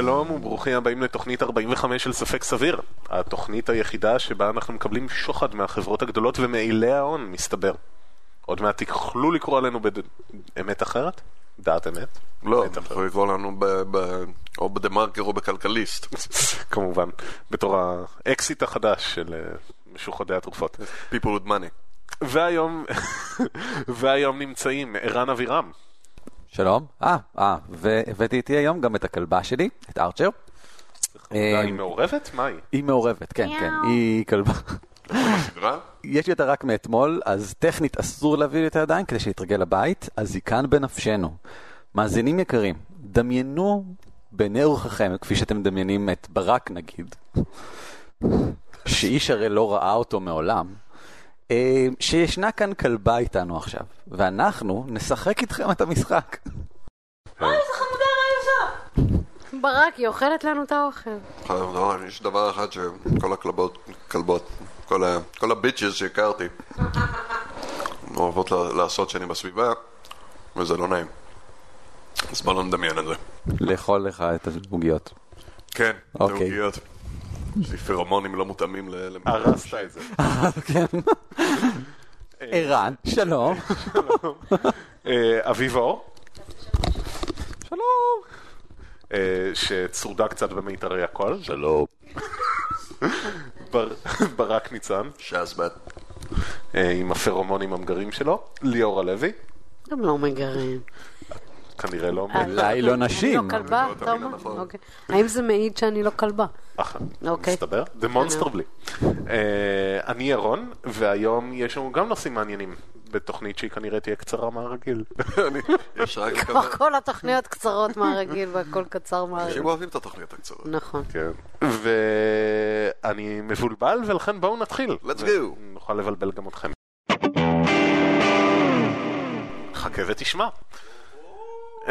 שלום וברוכים הבאים לתוכנית 45 של ספק סביר. התוכנית היחידה שבה אנחנו מקבלים שוחד מהחברות הגדולות ומאילי ההון, מסתבר. עוד מעט תוכלו לקרוא עלינו באמת אחרת? דעת אמת? לא. יכול לקרוא לנו ב- ב- או בדה מרקר או בכלכליסט. כמובן, בתור האקסיט החדש של אה, משוחדי התרופות. People with money. והיום, והיום נמצאים ערן אבירם. שלום. אה, אה, והבאתי איתי היום גם את הכלבה שלי, את ארצ'ר. אה, היא מעורבת? מה היא? היא מעורבת, כן, כן. היא כלבה. יש לי אותה רק מאתמול, אז טכנית אסור להביא לי אותה עדיין כדי שיתרגל לבית, אז היא כאן בנפשנו. מאזינים יקרים, דמיינו בעיני רוחכם, כפי שאתם מדמיינים את ברק נגיד, שאיש הרי לא ראה אותו מעולם, שישנה כאן כלבה איתנו עכשיו, ואנחנו נשחק איתכם את המשחק. ברק, היא אוכלת לנו את האוכל. לא, יש דבר אחד שכל הכלבות, כלבות, כל הביצ'ס שהכרתי אוהבות לעשות שאני בסביבה, וזה לא נעים. אז בוא לא נדמיין את זה. לאכול לך את העוגיות. כן, זה אוקיי. עוגיות. יש לי פרומונים לא מותאמים ל... ל- הרסת את זה. כן. ערן, שלום. אה, אביב אור. שלום. אה, שצרודה קצת במיתרי הקול. שלום. בר- ברק ניצן, שזבת. אה, עם הפרומונים המגרים שלו. ליאור הלוי, הם לא מגרים. כנראה לא. אולי לא נשים. אני לא כלבה, לא אתה אומר? נכון. אוקיי. האם זה מעיד שאני לא כלבה? אוקיי. מסתבר. זה מונסטר בלי. אני ירון, והיום יש לנו גם נושאים מעניינים. בתוכנית שהיא כנראה תהיה קצרה מהרגיל. כמו. כל התוכניות קצרות מהרגיל והכל קצר מהרגיל. אנשים אוהבים את התוכניות הקצרות. נכון. כן. ואני מבולבל, ולכן בואו נתחיל. Let's go. נוכל לבלבל גם אתכם. חכה ותשמע. Uh,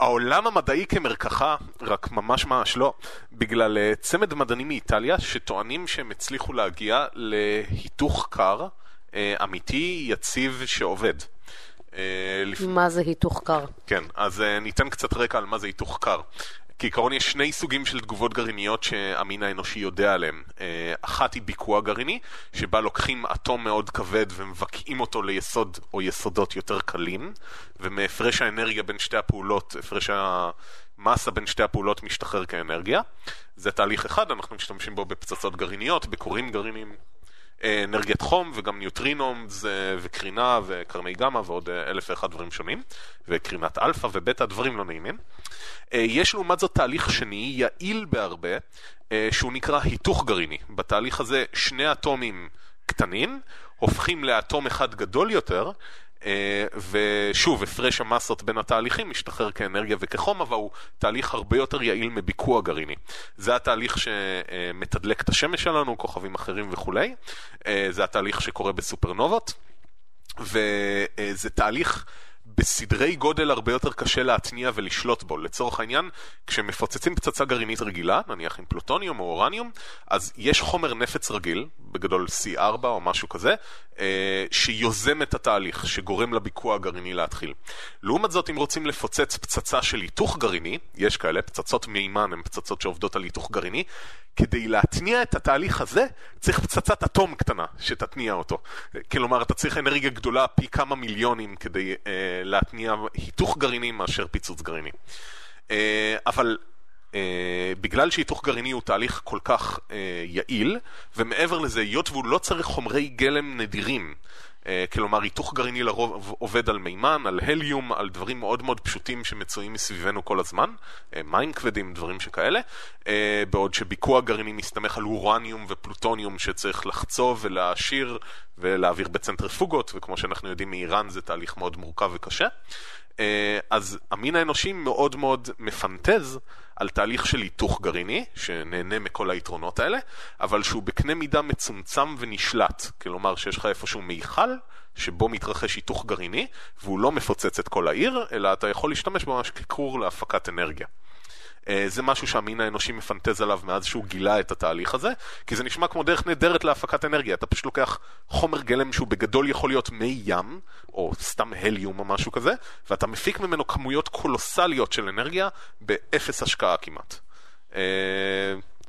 העולם המדעי כמרקחה, רק ממש ממש לא, בגלל uh, צמד מדענים מאיטליה שטוענים שהם הצליחו להגיע להיתוך קר uh, אמיתי, יציב, שעובד. Uh, לפ... מה זה היתוך קר? כן, אז uh, ניתן קצת רקע על מה זה היתוך קר. כעיקרון יש שני סוגים של תגובות גרעיניות שהמין האנושי יודע עליהן. Uh, אחת היא ביקוע גרעיני, שבה לוקחים אטום מאוד כבד ומבקעים אותו ליסוד או יסודות יותר קלים, ומהפרש האנרגיה בין שתי הפעולות, הפרש המסה בין שתי הפעולות משתחרר כאנרגיה. זה תהליך אחד, אנחנו משתמשים בו בפצצות גרעיניות, בכורים גרעיניים. אנרגיית חום וגם neutrinos וקרינה וקרני גמא ועוד אה, אלף ואחד דברים שונים וקרינת אלפא ובטא, דברים לא נעימים. אה, יש לעומת זאת תהליך שני, יעיל בהרבה, אה, שהוא נקרא היתוך גרעיני. בתהליך הזה שני אטומים קטנים הופכים לאטום אחד גדול יותר, ושוב, הפרש המסות בין התהליכים משתחרר כאנרגיה וכחום, אבל הוא תהליך הרבה יותר יעיל מביקוע גרעיני. זה התהליך שמתדלק את השמש שלנו, כוכבים אחרים וכולי. אה, זה התהליך שקורה בסופרנובות, וזה תהליך... בסדרי גודל הרבה יותר קשה להתניע ולשלוט בו. לצורך העניין, כשמפוצצים פצצה גרעינית רגילה, נניח עם פלוטוניום או אורניום, אז יש חומר נפץ רגיל, בגדול C4 או משהו כזה, אה, שיוזם את התהליך, שגורם לביקוע הגרעיני להתחיל. לעומת זאת, אם רוצים לפוצץ פצצה של היתוך גרעיני, יש כאלה, פצצות מימן הן פצצות שעובדות על היתוך גרעיני, כדי להתניע את התהליך הזה, צריך פצצת אטום קטנה שתתניע אותו. כלומר, אתה צריך אנרגיה גדולה פי כמה מיליונים כדי אה, להתניע היתוך גרעיני מאשר פיצוץ גרעיני. אה, אבל אה, בגלל שהיתוך גרעיני הוא תהליך כל כך אה, יעיל, ומעבר לזה, היות והוא לא צריך חומרי גלם נדירים, כלומר היתוך גרעיני לרוב עובד על מימן, על הליום, על דברים מאוד מאוד פשוטים שמצויים מסביבנו כל הזמן, מים כבדים, דברים שכאלה, בעוד שביקוע גרעיני מסתמך על אורניום ופלוטוניום שצריך לחצוב ולהעשיר ולהעביר בצנטריפוגות, וכמו שאנחנו יודעים מאיראן זה תהליך מאוד מורכב וקשה. אה, אז המין האנושי מאוד מאוד מפנטז על תהליך של היתוך גרעיני, שנהנה מכל היתרונות האלה, אבל שהוא בקנה מידה מצומצם ונשלט. כלומר שיש לך איפשהו מיכל שבו מתרחש היתוך גרעיני, והוא לא מפוצץ את כל העיר, אלא אתה יכול להשתמש ממש ככור להפקת אנרגיה. אה, זה משהו שהמין האנושי מפנטז עליו מאז שהוא גילה את התהליך הזה, כי זה נשמע כמו דרך נהדרת להפקת אנרגיה. אתה פשוט לוקח חומר גלם שהוא בגדול יכול להיות מי ים, או סתם הליום או משהו כזה, ואתה מפיק ממנו כמויות קולוסליות של אנרגיה באפס השקעה כמעט.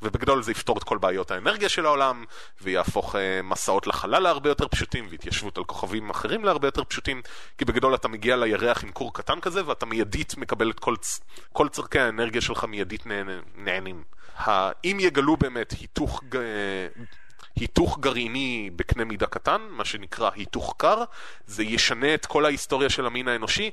ובגדול זה יפתור את כל בעיות האנרגיה של העולם, ויהפוך אה, מסעות לחלל להרבה יותר פשוטים, והתיישבות על כוכבים אחרים להרבה יותר פשוטים, כי בגדול אתה מגיע לירח עם כור קטן כזה, ואתה מיידית מקבל את כל, כל צורכי האנרגיה שלך מיידית נהנ- נהנים. אם יגלו באמת היתוך... היתוך גרעיני בקנה מידה קטן, מה שנקרא היתוך קר, זה ישנה את כל ההיסטוריה של המין האנושי,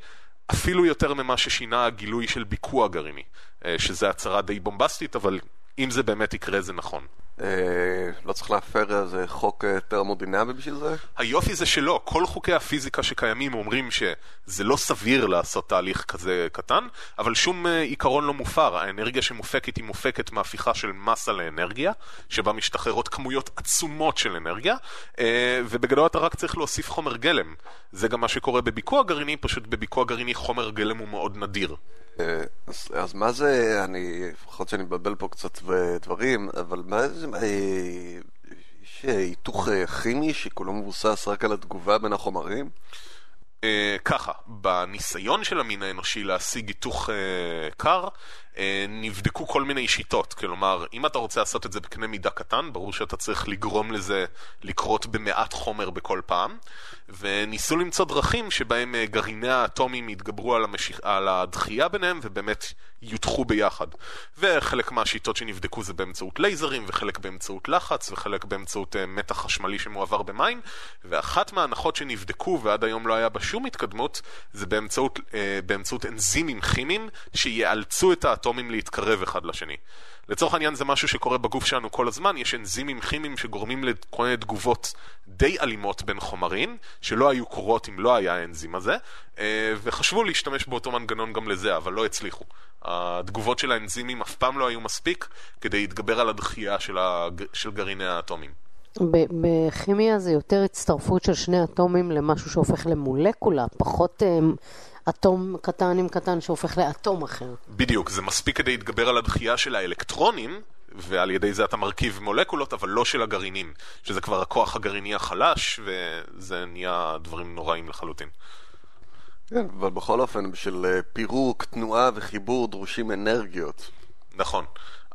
אפילו יותר ממה ששינה הגילוי של ביקוע גרעיני, אה, שזה הצהרה די בומבסטית, אבל אם זה באמת יקרה זה נכון. אה, לא צריך להפר איזה חוק אה, טרמודינמי בשביל זה? היופי זה שלא, כל חוקי הפיזיקה שקיימים אומרים שזה לא סביר לעשות תהליך כזה קטן, אבל שום אה, עיקרון לא מופר. האנרגיה שמופקת היא מופקת מהפיכה של מסה לאנרגיה, שבה משתחררות כמויות עצומות של אנרגיה, ובגדול אתה רק צריך להוסיף חומר גלם. זה גם מה שקורה בביקוע גרעיני, פשוט בביקוע גרעיני חומר גלם הוא מאוד נדיר. אז, אז מה זה, אני, לפחות שאני מבלבל פה קצת בדברים, אבל מה זה, יש אה, היתוך אה, כימי שכולו מבוסס רק על התגובה בין החומרים? אה, ככה, בניסיון של המין האנושי להשיג היתוך קר, נבדקו כל מיני שיטות. כלומר, אם אתה רוצה לעשות את זה בקנה מידה קטן, ברור שאתה צריך לגרום לזה לקרות במעט חומר בכל פעם, וניסו למצוא דרכים שבהם אה, גרעיני האטומים יתגברו על, המשיך, על הדחייה ביניהם ובאמת יותחו ביחד. וחלק מהשיטות שנבדקו זה באמצעות לייזרים, וחלק באמצעות לחץ, וחלק באמצעות אה, מתח חשמלי שמועבר במים, ואחת מההנחות שנבדקו ועד היום לא היה בה שום התקדמות, זה באמצעות, אה, באמצעות אנזימים כימיים שיאלצו את האטומים להתקרב אחד לשני. לצורך העניין זה משהו שקורה בגוף שלנו כל הזמן, יש אנזימים כימיים שגורמים לכל מיני תגובות די אלימות בין חומרים, שלא היו קורות אם לא היה האנזים הזה, אה, וחשבו להשתמש באותו מנגנון גם לזה, אבל לא הצליחו. התגובות של האנזימים אף פעם לא היו מספיק כדי להתגבר על הדחייה של, הג... של גרעיני האטומים. בכימיה זה יותר הצטרפות של שני אטומים למשהו שהופך למולקולה, פחות אמ, אטום קטן עם קטן שהופך לאטום אחר. בדיוק, זה מספיק כדי להתגבר על הדחייה של האלקטרונים, ועל ידי זה אתה מרכיב מולקולות, אבל לא של הגרעינים, שזה כבר הכוח הגרעיני החלש, וזה נהיה דברים נוראים לחלוטין. כן, אבל בכל אופן, בשביל אה, פירוק, תנועה וחיבור דרושים אנרגיות. נכון.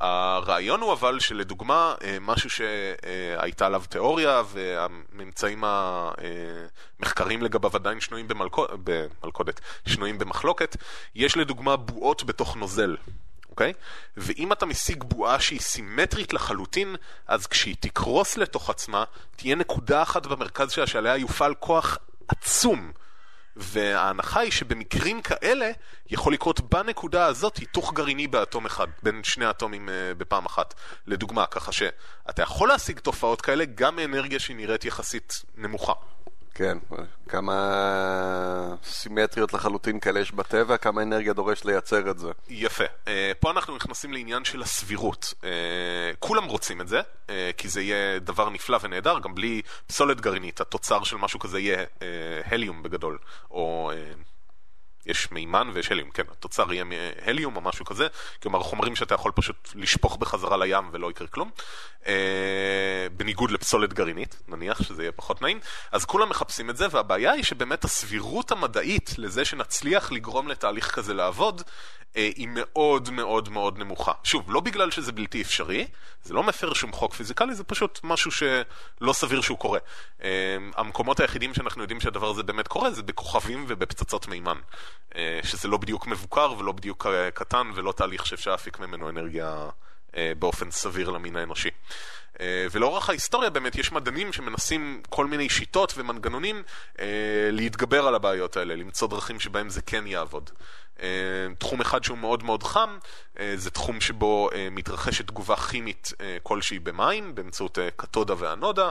הרעיון הוא אבל שלדוגמה, אה, משהו שהייתה עליו תיאוריה והממצאים המחקרים לגביו עדיין שנויים במלכו- במלכודת, שנויים במחלוקת, יש לדוגמה בועות בתוך נוזל. אוקיי? ואם אתה משיג בועה שהיא סימטרית לחלוטין, אז כשהיא תקרוס לתוך עצמה, תהיה נקודה אחת במרכז שלה שעליה יופעל כוח עצום. וההנחה היא שבמקרים כאלה יכול לקרות בנקודה הזאת היתוך גרעיני באטום אחד, בין שני אטומים uh, בפעם אחת. לדוגמה, ככה שאתה יכול להשיג תופעות כאלה גם מאנרגיה שהיא נראית יחסית נמוכה. כן, כמה סימטריות לחלוטין כאלה יש בטבע, כמה אנרגיה דורש לייצר את זה. יפה. Uh, פה אנחנו נכנסים לעניין של הסבירות. Uh, כולם רוצים את זה, uh, כי זה יהיה דבר נפלא ונהדר, גם בלי פסולת גרעינית, התוצר של משהו כזה יהיה הליום בגדול, או... יש מימן ויש הליום, כן, התוצר יהיה הליום או משהו כזה, כלומר חומרים שאתה יכול פשוט לשפוך בחזרה לים ולא יקרה כלום, אה, בניגוד לפסולת גרעינית, נניח שזה יהיה פחות נעים, אז כולם מחפשים את זה, והבעיה היא שבאמת הסבירות המדעית לזה שנצליח לגרום לתהליך כזה לעבוד, אה, היא מאוד מאוד מאוד נמוכה. שוב, לא בגלל שזה בלתי אפשרי, זה לא מפר שום חוק פיזיקלי, זה פשוט משהו שלא סביר שהוא קורה. אה, המקומות היחידים שאנחנו יודעים שהדבר הזה באמת קורה זה בכוכבים ובפצצות מימן. אה, שזה לא בדיוק מבוקר ולא בדיוק אה, קטן ולא תהליך שאפשר להפיק ממנו אנרגיה אה, באופן סביר למין האנושי. ולאורך ההיסטוריה באמת יש מדענים שמנסים כל מיני שיטות ומנגנונים להתגבר על הבעיות האלה, למצוא דרכים שבהם זה כן יעבוד. תחום אחד שהוא מאוד מאוד חם, זה תחום שבו מתרחשת תגובה כימית כלשהי במים, באמצעות קתודה ואנודה,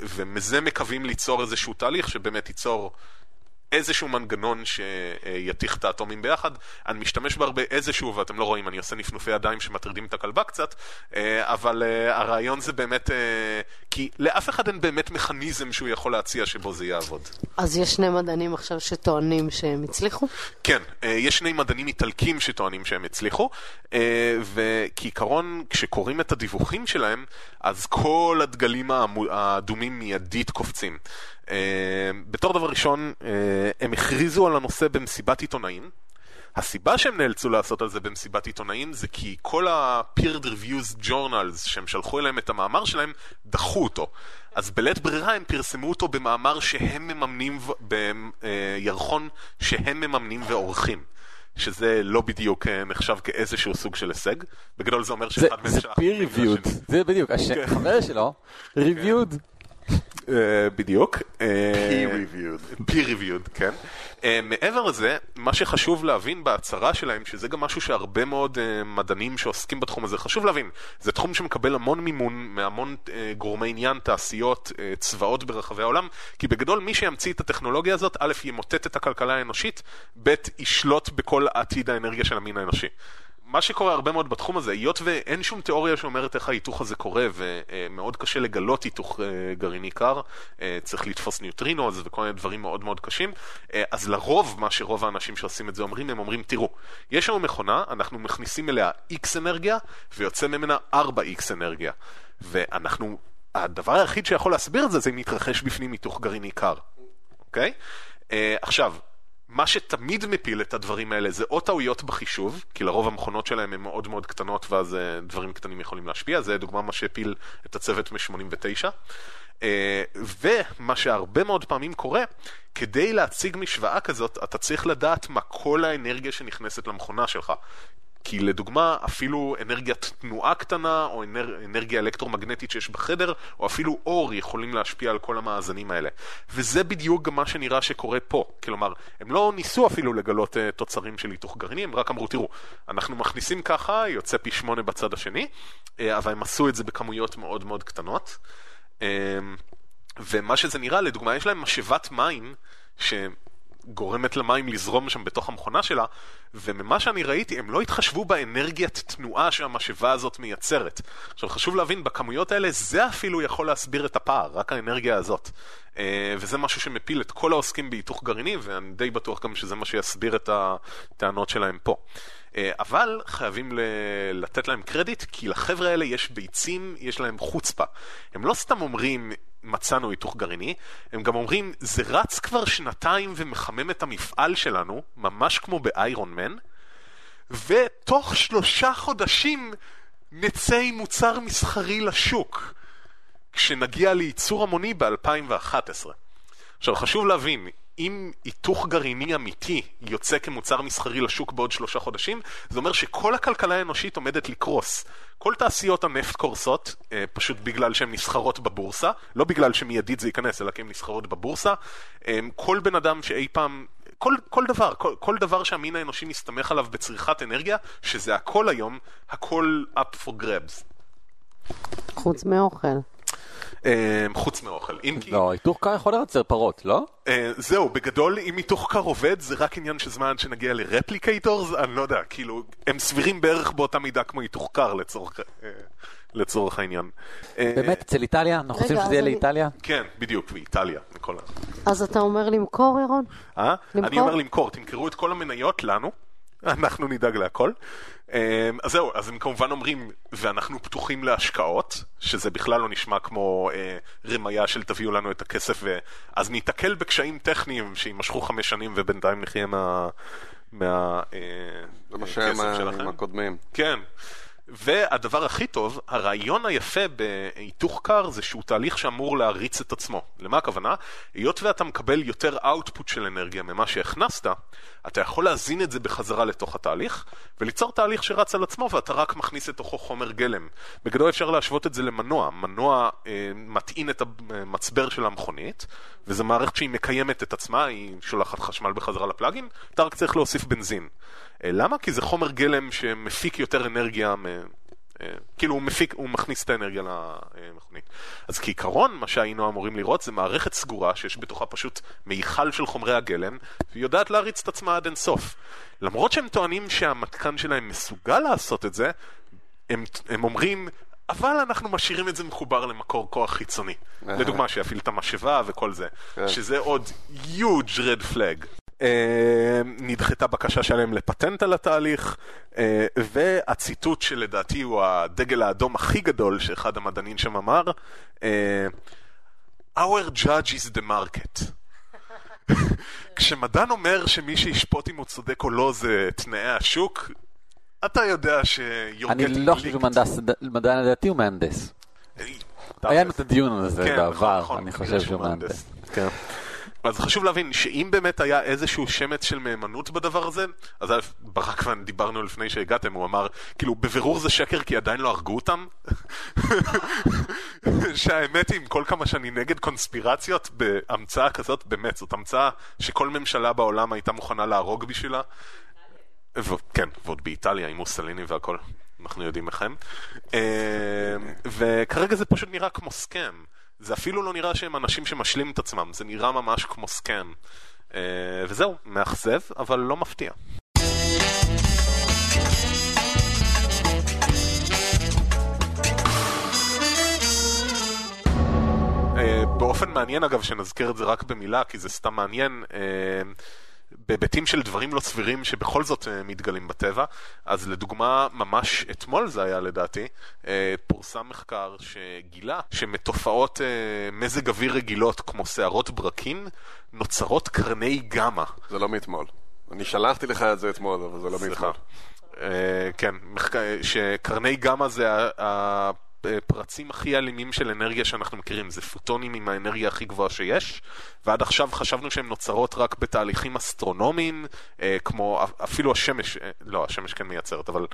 ומזה מקווים ליצור איזשהו תהליך שבאמת ייצור איזשהו מנגנון שיתיך את האטומים ביחד. אני משתמש בהרבה איזשהו, ואתם לא רואים, אני עושה נפנופי ידיים שמטרידים את הכלבה קצת, אה, אבל אה, הרעיון זה באמת, אה, כי לאף אחד אין באמת מכניזם שהוא יכול להציע שבו זה יעבוד. אז יש שני מדענים עכשיו שטוענים שהם הצליחו? כן, יש שני מדענים איטלקים שטוענים שהם הצליחו, וכעיקרון, כשקוראים את הדיווחים שלהם, אז כל הדגלים האדומים מיידית קופצים. אה, בתור דבר ראשון, אה, הם הכריזו על הנושא במסיבת עיתונאים, הסיבה שהם נאלצו לעשות על זה במסיבת עיתונאים זה כי כל ה-peered reviews journals שהם שלחו אליהם את המאמר שלהם, דחו אותו. אז בלית ברירה הם פרסמו אותו במאמר שהם מממנים, בירחון שהם מממנים ועורכים. שזה לא בדיוק אה, נחשב כאיזשהו סוג של הישג. בגדול זה אומר זה שאחד מהם זה שלח peer מייל reviewed. זה בדיוק, כן. החבר שלו, reviewed. אה, בדיוק. אה, Peer-reviewed. peer reviewed, כן. Uh, מעבר לזה, מה שחשוב להבין בהצהרה שלהם, שזה גם משהו שהרבה מאוד מדענים שעוסקים בתחום הזה, חשוב להבין, זה תחום שמקבל המון מימון מהמון גורמי עניין, תעשיות, צבאות ברחבי העולם, כי בגדול מי שימציא את הטכנולוגיה הזאת, א', ימוטט את הכלכלה האנושית, ב', ישלוט בכל עתיד האנרגיה של המין האנושי. מה שקורה הרבה מאוד בתחום הזה, היות ואין שום תיאוריה שאומרת איך ההיתוך הזה קורה, ומאוד קשה לגלות היתוך אה, גרעיני קר, אה, צריך לתפוס neutrinos וכל מיני דברים מאוד מאוד קשים, אה, אז לרוב, מה שרוב האנשים שעושים את זה אומרים, הם אומרים, תראו, יש לנו מכונה, אנחנו מכניסים אליה X אנרגיה, ויוצא ממנה 4X אנרגיה. ואנחנו, הדבר היחיד שיכול להסביר את זה, זה אם יתרחש בפנים היתוך גרעיני קר, אוקיי? אה, עכשיו, מה שתמיד מפיל את הדברים האלה זה או טעויות בחישוב, כי לרוב המכונות שלהם הן מאוד מאוד קטנות ואז אה, דברים קטנים יכולים להשפיע, זה דוגמה מה שהפיל את הצוות מ-89. אה, ומה שהרבה מאוד פעמים קורה, כדי להציג משוואה כזאת, אתה צריך לדעת מה כל האנרגיה שנכנסת למכונה שלך. כי לדוגמה, אפילו אנרגיית תנועה קטנה, או אנר... אנרגיה אלקטרומגנטית שיש בחדר, או אפילו אור יכולים להשפיע על כל המאזנים האלה. וזה בדיוק גם מה שנראה שקורה פה. כלומר, הם לא ניסו אפילו לגלות uh, תוצרים של היתוך גרעיני, הם רק אמרו, תראו, אנחנו מכניסים ככה, יוצא פי שמונה בצד השני, uh, אבל הם עשו את זה בכמויות מאוד מאוד קטנות. Uh, ומה שזה נראה, לדוגמה, יש להם משאבת מים, ש... גורמת למים לזרום שם בתוך המכונה שלה, וממה שאני ראיתי, הם לא התחשבו באנרגיית תנועה שהמשאבה הזאת מייצרת. עכשיו, חשוב להבין, בכמויות האלה זה אפילו יכול להסביר את הפער, רק האנרגיה הזאת. אה, וזה משהו שמפיל את כל העוסקים בהיתוך גרעיני, ואני די בטוח גם שזה מה שיסביר את הטענות שלהם פה. אה, אבל חייבים לתת להם קרדיט, כי לחבר'ה האלה יש ביצים, יש להם חוצפה. הם לא סתם אומרים, מצאנו היתוך גרעיני, הם גם אומרים, זה רץ כבר שנתיים ומחמם את המפעל שלנו, ממש כמו באיירון מן, ותוך שלושה חודשים נצא עם מוצר מסחרי לשוק, כשנגיע לייצור המוני ב-2011. עכשיו, חשוב להבין, אם היתוך גרעיני אמיתי יוצא כמוצר מסחרי לשוק בעוד שלושה חודשים, זה אומר שכל הכלכלה האנושית עומדת לקרוס. כל תעשיות הנפט קורסות, אה, פשוט בגלל שהן נסחרות בבורסה, לא בגלל שמיידית זה ייכנס, אלא כי הן נסחרות בבורסה. אה, כל בן אדם שאי פעם... כל, כל דבר, כל, כל דבר שהמין האנושי מסתמך עליו בצריכת אנרגיה, שזה הכל היום, הכל up for grabs. חוץ מאוכל. אה, חוץ מאוכל. אם כי... לא, היתוך קר יכול לייצר פרות, לא? אה, זהו, בגדול, אם היתוך קר עובד, זה רק עניין של זמן שנגיע ל replicators, אני לא יודע, כאילו, הם סבירים בערך באותה מידה כמו היתוך קר לצורך, אה, לצורך העניין. באמת, אצל איטליה? אנחנו רוצים שזה יהיה לאיטליה? כן, בדיוק, ואיטליה, וכל ה... אז אתה אומר למכור, ירון? אה? למכור? אני אומר למכור, תמכרו את כל המניות לנו, אנחנו נדאג להכל. אה, אז זהו, אז הם כמובן אומרים, ואנחנו פתוחים להשקעות, שזה בכלל לא נשמע כמו אה, רמיה של תביאו לנו את הכסף, ואז ניתקל בקשיים טכניים שיימשכו חמש שנים ובינתיים נחיה מה... מה... אה, מה שהיה. עם הקודמים. כן. והדבר הכי טוב, הרעיון היפה בהיתוך קר זה שהוא תהליך שאמור להריץ את עצמו. למה הכוונה? היות ואתה מקבל יותר אאוטפוט של אנרגיה ממה שהכנסת, אתה יכול להזין את זה בחזרה לתוך התהליך, וליצור תהליך שרץ על עצמו ואתה רק מכניס לתוכו חומר גלם. בגדול אפשר להשוות את זה למנוע. מנוע אה, מטעין את המצבר של המכונית, וזו מערכת שהיא מקיימת את עצמה, היא שולחת חשמל בחזרה לפלאגין, אתה רק צריך להוסיף בנזין. אה, למה? כי זה חומר גלם שמפיק יותר אנרגיה, מ... אה, כאילו הוא מפיק, הוא מכניס את האנרגיה למכונית. אז כעיקרון, מה שהיינו אמורים לראות זה מערכת סגורה שיש בתוכה פשוט מיכל של חומרי הגלם, והיא יודעת להריץ את עצמה עד אינסוף. למרות שהם טוענים שהמתקן שלהם מסוגל לעשות את זה, הם, הם אומרים, אבל אנחנו משאירים את זה מחובר למקור כוח חיצוני. לדוגמה, שיפעיל את המשאבה וכל זה. כן. שזה עוד huge red flag. אה, נדחתה בקשה שלהם לפטנט על התהליך, אה, והציטוט שלדעתי הוא הדגל האדום הכי גדול שאחד המדענים שם אמר, אה, Our judge is the market. כשמדען אומר שמי שישפוט אם הוא צודק או לא זה תנאי השוק, אתה יודע ש... אני לא חושב שהוא מדען לדעתי הוא מהנדס. היה לנו את הדיון הזה כן, בעבר, נכון, אני נכון, חושב שהוא מהנדס. אז חשוב להבין שאם באמת היה איזשהו שמץ של מהימנות בדבר הזה, אז א', ברק ואני דיברנו לפני שהגעתם, הוא אמר, כאילו, בבירור זה שקר כי עדיין לא הרגו אותם. שהאמת היא, עם כל כמה שאני נגד קונספירציות, בהמצאה כזאת, באמת, זאת המצאה שכל ממשלה בעולם הייתה מוכנה להרוג בשבילה. ו- כן, ועוד באיטליה עם מוסליני והכל, אנחנו יודעים איך הם. אה, וכרגע זה פשוט נראה כמו סקאם. זה אפילו לא נראה שהם אנשים שמשלים את עצמם, זה נראה ממש כמו סקאם. אה, וזהו, מאכזב, אבל לא מפתיע. אה, באופן מעניין אגב, שנזכיר את זה רק במילה, כי זה סתם מעניין, אה, בהיבטים של דברים לא סבירים שבכל זאת אה, מתגלים בטבע, אז לדוגמה, ממש אתמול זה היה לדעתי, אה, פורסם מחקר שגילה שמתופעות אה, מזג אוויר רגילות כמו שערות ברקים, נוצרות קרני גמא. זה לא מאתמול. אני שלחתי לך את זה אתמול, אבל זה לא. מאתמול. כן, שקרני גמא זה ה- הפרצים הכי אלימים של אנרגיה שאנחנו מכירים, זה פוטונים עם האנרגיה הכי גבוהה שיש, ועד עכשיו חשבנו שהן נוצרות רק בתהליכים אסטרונומיים, אה, כמו אפילו השמש, אה, לא, השמש כן מייצרת, אבל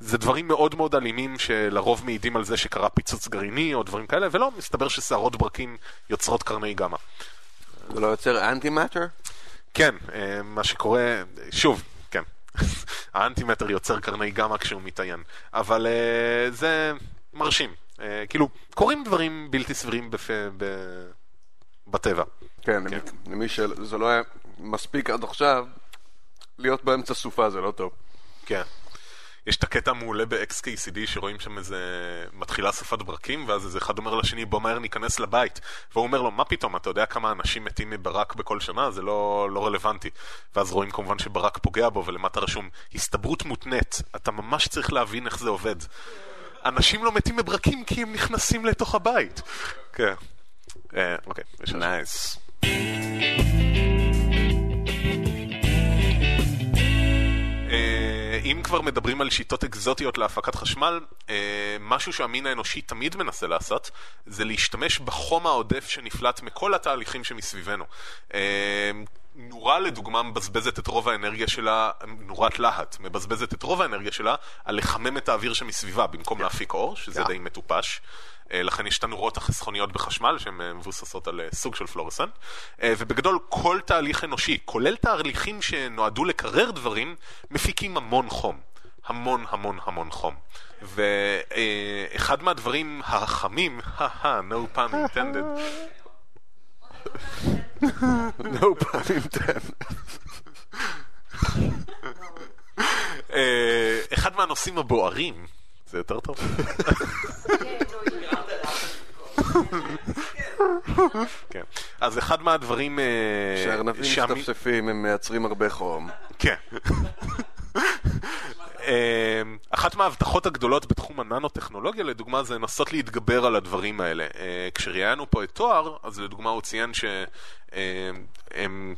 זה דברים מאוד מאוד אלימים שלרוב מעידים על זה שקרה פיצוץ גרעיני או דברים כאלה, ולא, מסתבר ששערות ברקים יוצרות קרני גמא. זה לא יוצר אנטי-מאטר? כן, אה, מה שקורה, שוב, כן, האנטימטר יוצר קרני גמא כשהוא מתעיין, אבל אה, זה מרשים. אה, כאילו, קורים דברים בלתי סבירים בפ... ב... בטבע. כן, למי- למי שזה לא היה מספיק עד עכשיו, להיות באמצע סופה זה לא טוב. כן. יש את הקטע המעולה ב-XKCD שרואים שם איזה מתחילה סופת ברקים ואז איזה אחד אומר לשני בוא מהר ניכנס לבית והוא אומר לו מה פתאום אתה יודע כמה אנשים מתים מברק בכל שנה זה לא, לא רלוונטי ואז רואים כמובן שברק פוגע בו ולמטה רשום הסתברות מותנית אתה ממש צריך להבין איך זה עובד אנשים לא מתים מברקים כי הם נכנסים לתוך הבית כן אה, אוקיי יש נייס. אה, אם כבר מדברים על שיטות אקזוטיות להפקת חשמל, אה, משהו שהמין האנושי תמיד מנסה לעשות, זה להשתמש בחום העודף שנפלט מכל התהליכים שמסביבנו. נורה לדוגמה מבזבזת את רוב האנרגיה שלה, נורת להט, מבזבזת את רוב האנרגיה שלה על לחמם את האוויר שמסביבה במקום להפיק אור, שזה Yeah. די מטופש. אה, לכן יש את הנורות החסכוניות בחשמל שהן אה, מבוססות על אה, סוג של פלורסנט. אה, ובגדול כל תהליך אנושי, כולל תהליכים שנועדו לקרר דברים, מפיקים המון חום. המון המון המון חום. ואחד מהדברים החמים, no pun intended, no pun intended. אה, אחד מהנושאים הבוערים, זה יותר טוב? כן. אז אחד מהדברים... אה, כשארנבים משתפשפים הם מייצרים הרבה חום. כן. אה, אחת מההבטחות הגדולות בתחום הננו-טכנולוגיה, לדוגמה, זה לנסות להתגבר על הדברים האלה. אה, כשראיינו פה את תואר, אז לדוגמה הוא ציין שהם...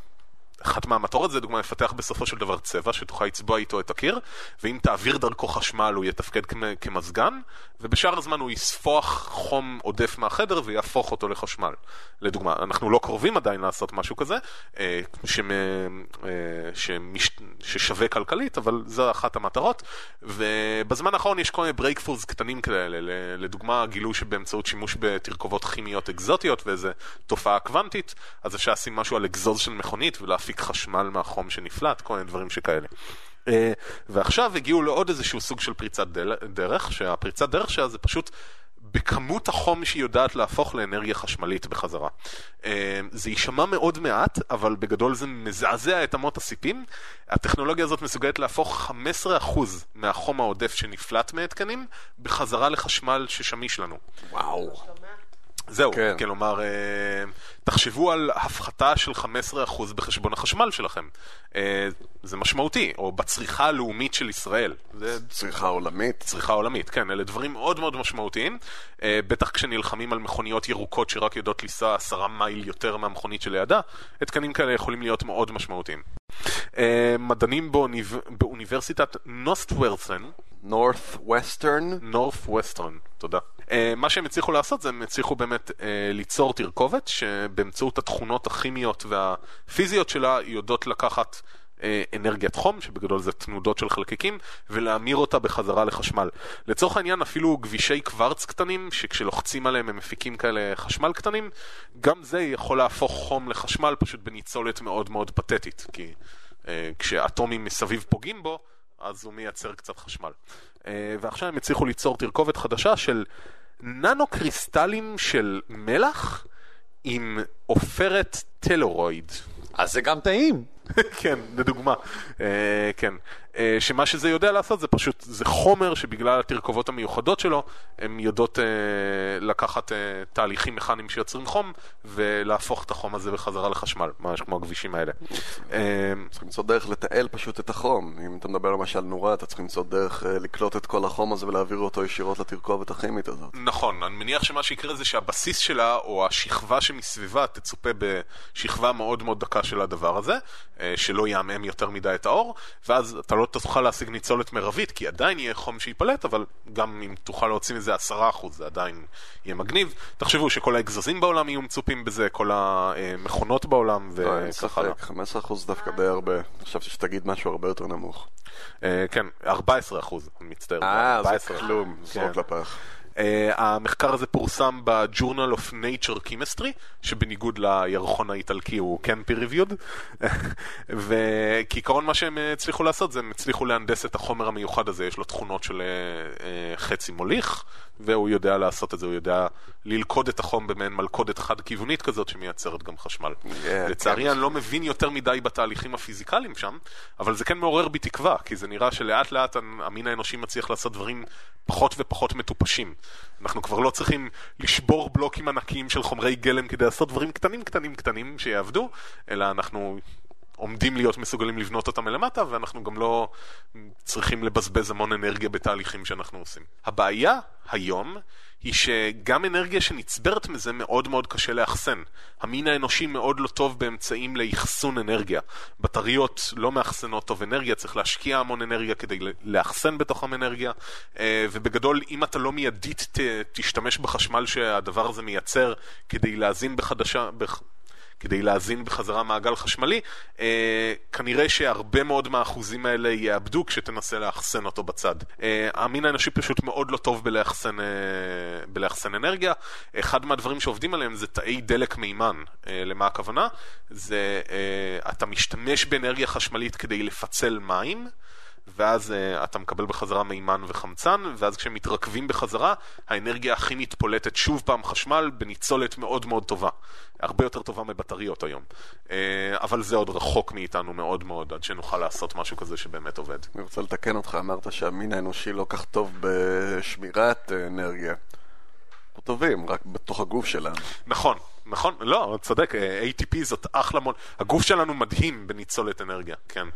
אחת מהמטרות זה, לדוגמה, לפתח בסופו של דבר צבע שתוכל לצבוע איתו את הקיר, ואם תעביר דרכו חשמל הוא יתפקד כמ- כמזגן, ובשאר הזמן הוא יספוח חום עודף מהחדר ויהפוך אותו לחשמל. לדוגמה, אנחנו לא קרובים עדיין לעשות משהו כזה, אה, שמ, אה, שמש, ששווה כלכלית, אבל זו אחת המטרות. ובזמן האחרון יש כל מיני breakthroughs קטנים כאלה, לדוגמה, גילו שבאמצעות שימוש בתרכובות כימיות אקזוטיות ואיזה תופעה קוונטית, אז אפשר לשים משהו על אגזוז של מכונית ולהפיק חשמל מהחום שנפלט, כל מיני דברים שכאלה. אה, ועכשיו הגיעו לעוד איזשהו סוג של פריצת דל- דרך, שהפריצת דרך שלה זה פשוט בכמות החום שהיא יודעת להפוך לאנרגיה חשמלית בחזרה. אה, זה יישמע מאוד מעט, אבל בגדול זה מזעזע את אמות הסיפים. הטכנולוגיה הזאת מסוגלת להפוך 15% מהחום העודף שנפלט מהתקנים בחזרה לחשמל ששמיש לנו. וואו. זהו, כן. כלומר, אה, תחשבו על הפחתה של 15% בחשבון החשמל שלכם. אה, זה משמעותי, או בצריכה הלאומית של ישראל. זה צריכה עולמית. צריכה עולמית, כן, אלה דברים מאוד מאוד משמעותיים. אה, בטח כשנלחמים על מכוניות ירוקות שרק יודעות לנסוע עשרה מייל יותר מהמכונית שלידה, התקנים כאלה יכולים להיות מאוד משמעותיים. מדענים באוניב... באוניברסיטת נוסטוורסן, Northwestern. נורף ווסטרן, תודה. Uh, מה שהם הצליחו לעשות זה הם הצליחו באמת uh, ליצור תרכובת שבאמצעות התכונות הכימיות והפיזיות שלה יודעות לקחת uh, אנרגיית חום, שבגדול זה תנודות של חלקיקים, ולהמיר אותה בחזרה לחשמל. לצורך העניין אפילו גבישי קוורץ קטנים, שכשלוחצים עליהם הם מפיקים כאלה חשמל קטנים, גם זה יכול להפוך חום לחשמל פשוט בניצולת מאוד מאוד פתטית, כי uh, כשאטומים מסביב פוגעים בו, אז הוא מייצר קצת חשמל. Uh, ועכשיו הם הצליחו ליצור תרכובת חדשה של ננו קריסטלים של מלח עם עופרת טלורויד. אז זה גם טעים. כן, לדוגמה. Uh, כן. Uh, שמה שזה יודע לעשות זה פשוט, זה חומר שבגלל התרכובות המיוחדות שלו, הן יודעות uh, לקחת תהליכים מכניים שיוצרים חום, ולהפוך את החום הזה בחזרה לחשמל, ממש כמו הכבישים האלה. צריך למצוא דרך לתעל פשוט את החום. אם אתה מדבר למשל נורה, אתה צריך למצוא דרך אה, לקלוט את כל החום הזה ולהעביר אותו ישירות לתרכובת הכימית הזאת. נכון, אני מניח שמה שיקרה זה שהבסיס שלה, או השכבה שמסביבה, תצופה בשכבה מאוד מאוד דקה של הדבר הזה, אה, שלא יעמעם יותר מדי את האור, ואז אתה לא תוכל להשיג ניצולת מרבית, כי עדיין יהיה חום שייפלט, אבל גם אם תוכל להוציא מזה עשרה אחוז, זה עדיין יהיה מגניב. תחשבו שכל האגזזים בעולם יהיו מצופים בזה, כל המכונות בעולם, אין וככה הלאה. ספק, 15% דווקא די הרבה. חשבתי שתגיד משהו הרבה יותר נמוך. אה, כן, 14 אחוז, אני מצטער. אה, זה 14. כלום, כן. זרוק לפח. Uh, המחקר הזה פורסם ב-Journal of Nature Chemistry, שבניגוד לירחון האיטלקי הוא כן peer reviewed, וכעיקרון מה שהם הצליחו לעשות זה הם הצליחו להנדס את החומר המיוחד הזה, יש לו תכונות של uh, חצי מוליך, והוא יודע לעשות את זה, הוא יודע ללכוד את החום במעין מלכודת חד-כיוונית כזאת שמייצרת גם חשמל. לצערי כן. אני לא מבין יותר מדי בתהליכים הפיזיקליים שם, אבל זה כן מעורר בי תקווה, כי זה נראה שלאט לאט המין האנושי מצליח לעשות דברים פחות ופחות מטופשים. אנחנו כבר לא צריכים לשבור בלוקים ענקיים של חומרי גלם כדי לעשות דברים קטנים קטנים קטנים שיעבדו, אלא אנחנו עומדים להיות מסוגלים לבנות אותם מלמטה, ואנחנו גם לא צריכים לבזבז המון אנרגיה בתהליכים שאנחנו עושים. הבעיה היום היא שגם אנרגיה שנצברת מזה מאוד מאוד קשה לאחסן. המין האנושי מאוד לא טוב באמצעים לאחסון אנרגיה. בטריות לא מאחסנות טוב אנרגיה, צריך להשקיע המון אנרגיה כדי לאחסן בתוכם אנרגיה, אה, ובגדול אם אתה לא מיידית תשתמש בחשמל שהדבר הזה מייצר כדי להזין בחדשה... בח... כדי להזין בחזרה מעגל חשמלי, אה, כנראה שהרבה מאוד מהאחוזים האלה יאבדו כשתנסה לאחסן אותו בצד. אה, המין האנושי פשוט מאוד לא טוב בלאחסן, אה, בלאחסן אנרגיה. אחד מהדברים שעובדים עליהם זה תאי דלק מימן. אה, למה הכוונה? זה אה, אתה משתמש באנרגיה חשמלית כדי לפצל מים. ואז uh, אתה מקבל בחזרה מימן וחמצן, ואז כשהם מתרכבים בחזרה, האנרגיה הכימית פולטת שוב פעם חשמל בניצולת מאוד מאוד טובה. הרבה יותר טובה מבטריות היום. Uh, אבל זה עוד רחוק מאיתנו מאוד מאוד, עד שנוכל לעשות משהו כזה שבאמת עובד. אני רוצה לתקן אותך, אמרת שהמין האנושי לא כך טוב בשמירת אנרגיה. אנחנו טובים, רק בתוך הגוף שלנו. נכון, נכון, לא, צודק, אה, ATP זאת אחלה מון... הגוף שלנו מדהים בניצולת אנרגיה, כן.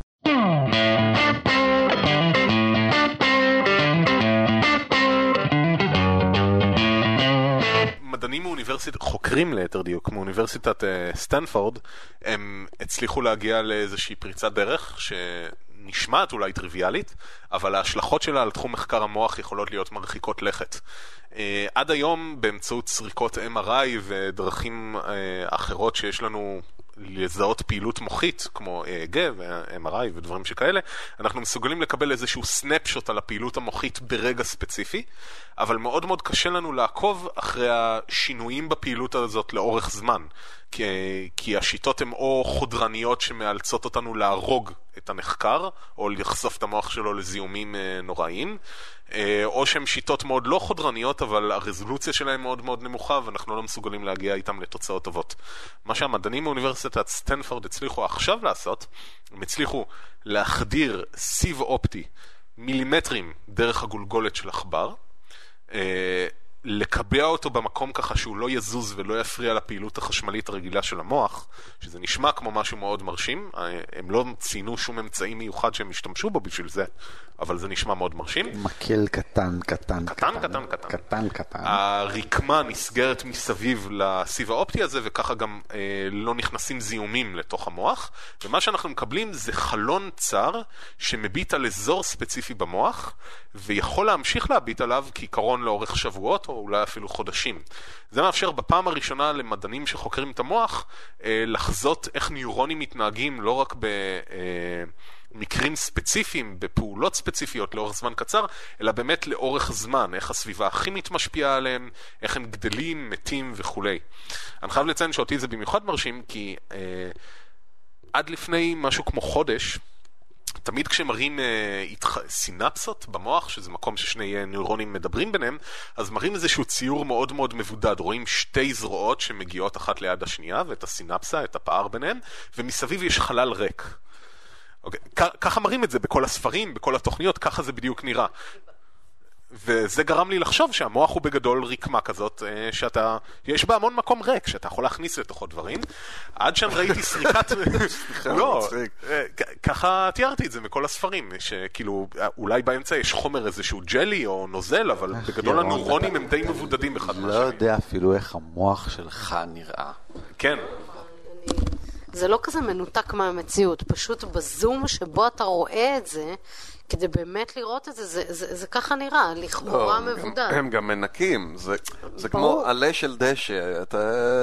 מדענים מאוניברסיטת, חוקרים ליתר דיוק, מאוניברסיטת אה, סטנפורד, הם הצליחו להגיע לאיזושהי פריצת דרך שנשמעת אולי טריוויאלית, אבל ההשלכות שלה על תחום מחקר המוח יכולות להיות מרחיקות לכת. אה, עד היום באמצעות סריקות MRI ודרכים אה, אחרות שיש לנו לזהות פעילות מוחית, כמו EEG ו-MRI ודברים שכאלה, אנחנו מסוגלים לקבל איזשהו סנפשוט על הפעילות המוחית ברגע ספציפי, אבל מאוד מאוד קשה לנו לעקוב אחרי השינויים בפעילות הזאת לאורך זמן. כי, כי השיטות הן או חודרניות שמאלצות אותנו להרוג את הנחקר, או לחשוף את המוח שלו לזיהומים אה, נוראיים, אה, או שהן שיטות מאוד לא חודרניות, אבל הרזולוציה שלהן מאוד מאוד נמוכה, ואנחנו לא מסוגלים להגיע איתן לתוצאות טובות. מה שהמדענים מאוניברסיטת סטנפורד הצליחו עכשיו לעשות, הם הצליחו להחדיר סיב אופטי מילימטרים דרך הגולגולת של עכבר, אה, לקבע אותו במקום ככה שהוא לא יזוז ולא יפריע לפעילות החשמלית הרגילה של המוח, שזה נשמע כמו משהו מאוד מרשים. הם לא ציינו שום אמצעי מיוחד שהם השתמשו בו בשביל זה, אבל זה נשמע מאוד מרשים. מקל קטן, קטן, קטן, קטן, קטן. קטן, קטן. הרקמה נסגרת מסביב לסיב האופטי הזה, וככה גם אה, לא נכנסים זיהומים לתוך המוח. ומה שאנחנו מקבלים זה חלון צר שמביט על אזור ספציפי במוח, ויכול להמשיך להביט עליו כעיקרון לאורך שבועות, או אולי אפילו חודשים. זה מאפשר בפעם הראשונה למדענים שחוקרים את המוח אה, לחזות איך ניורונים מתנהגים לא רק ב... אה, ספציפיים, בפעולות ספציפיות לאורך זמן קצר, אלא באמת לאורך זמן, איך הסביבה הכימית משפיעה עליהם, איך הם גדלים, מתים וכולי. אני חייב לציין שאותי זה במיוחד מרשים, כי אה, עד לפני משהו כמו חודש, תמיד כשמראים אה, התח... סינפסות במוח, שזה מקום ששני נוירונים מדברים ביניהם, אז מראים איזשהו ציור מאוד מאוד מבודד. רואים שתי זרועות שמגיעות אחת ליד השנייה, ואת הסינפסה, את הפער ביניהם, ומסביב יש חלל ריק. אוקיי, כ- ככה מראים את זה בכל הספרים, בכל התוכניות, ככה זה בדיוק נראה. וזה גרם לי לחשוב שהמוח הוא בגדול רקמה כזאת, אה, שאתה, יש בה המון מקום ריק, שאתה יכול להכניס לתוכו דברים. עד שם ראיתי סריקת... לא, מצחיק. אה, ככה תיארתי את זה מכל הספרים, שכאילו, אה, אולי באמצע יש חומר איזשהו ג'לי או נוזל, אבל בגדול הנוירונים הם די מבודדים אחד לא מהשני. יודע אפילו איך המוח שלך נראה. כן, זה לא כזה מנותק מהמציאות, פשוט בזום שבו אתה רואה את זה, כדי באמת לראות את זה, זה, זה, זה ככה נראה, לכאורה הם גם- מבודד. הם גם מנקים, זה, זה כמו. עלה של דשא, אתה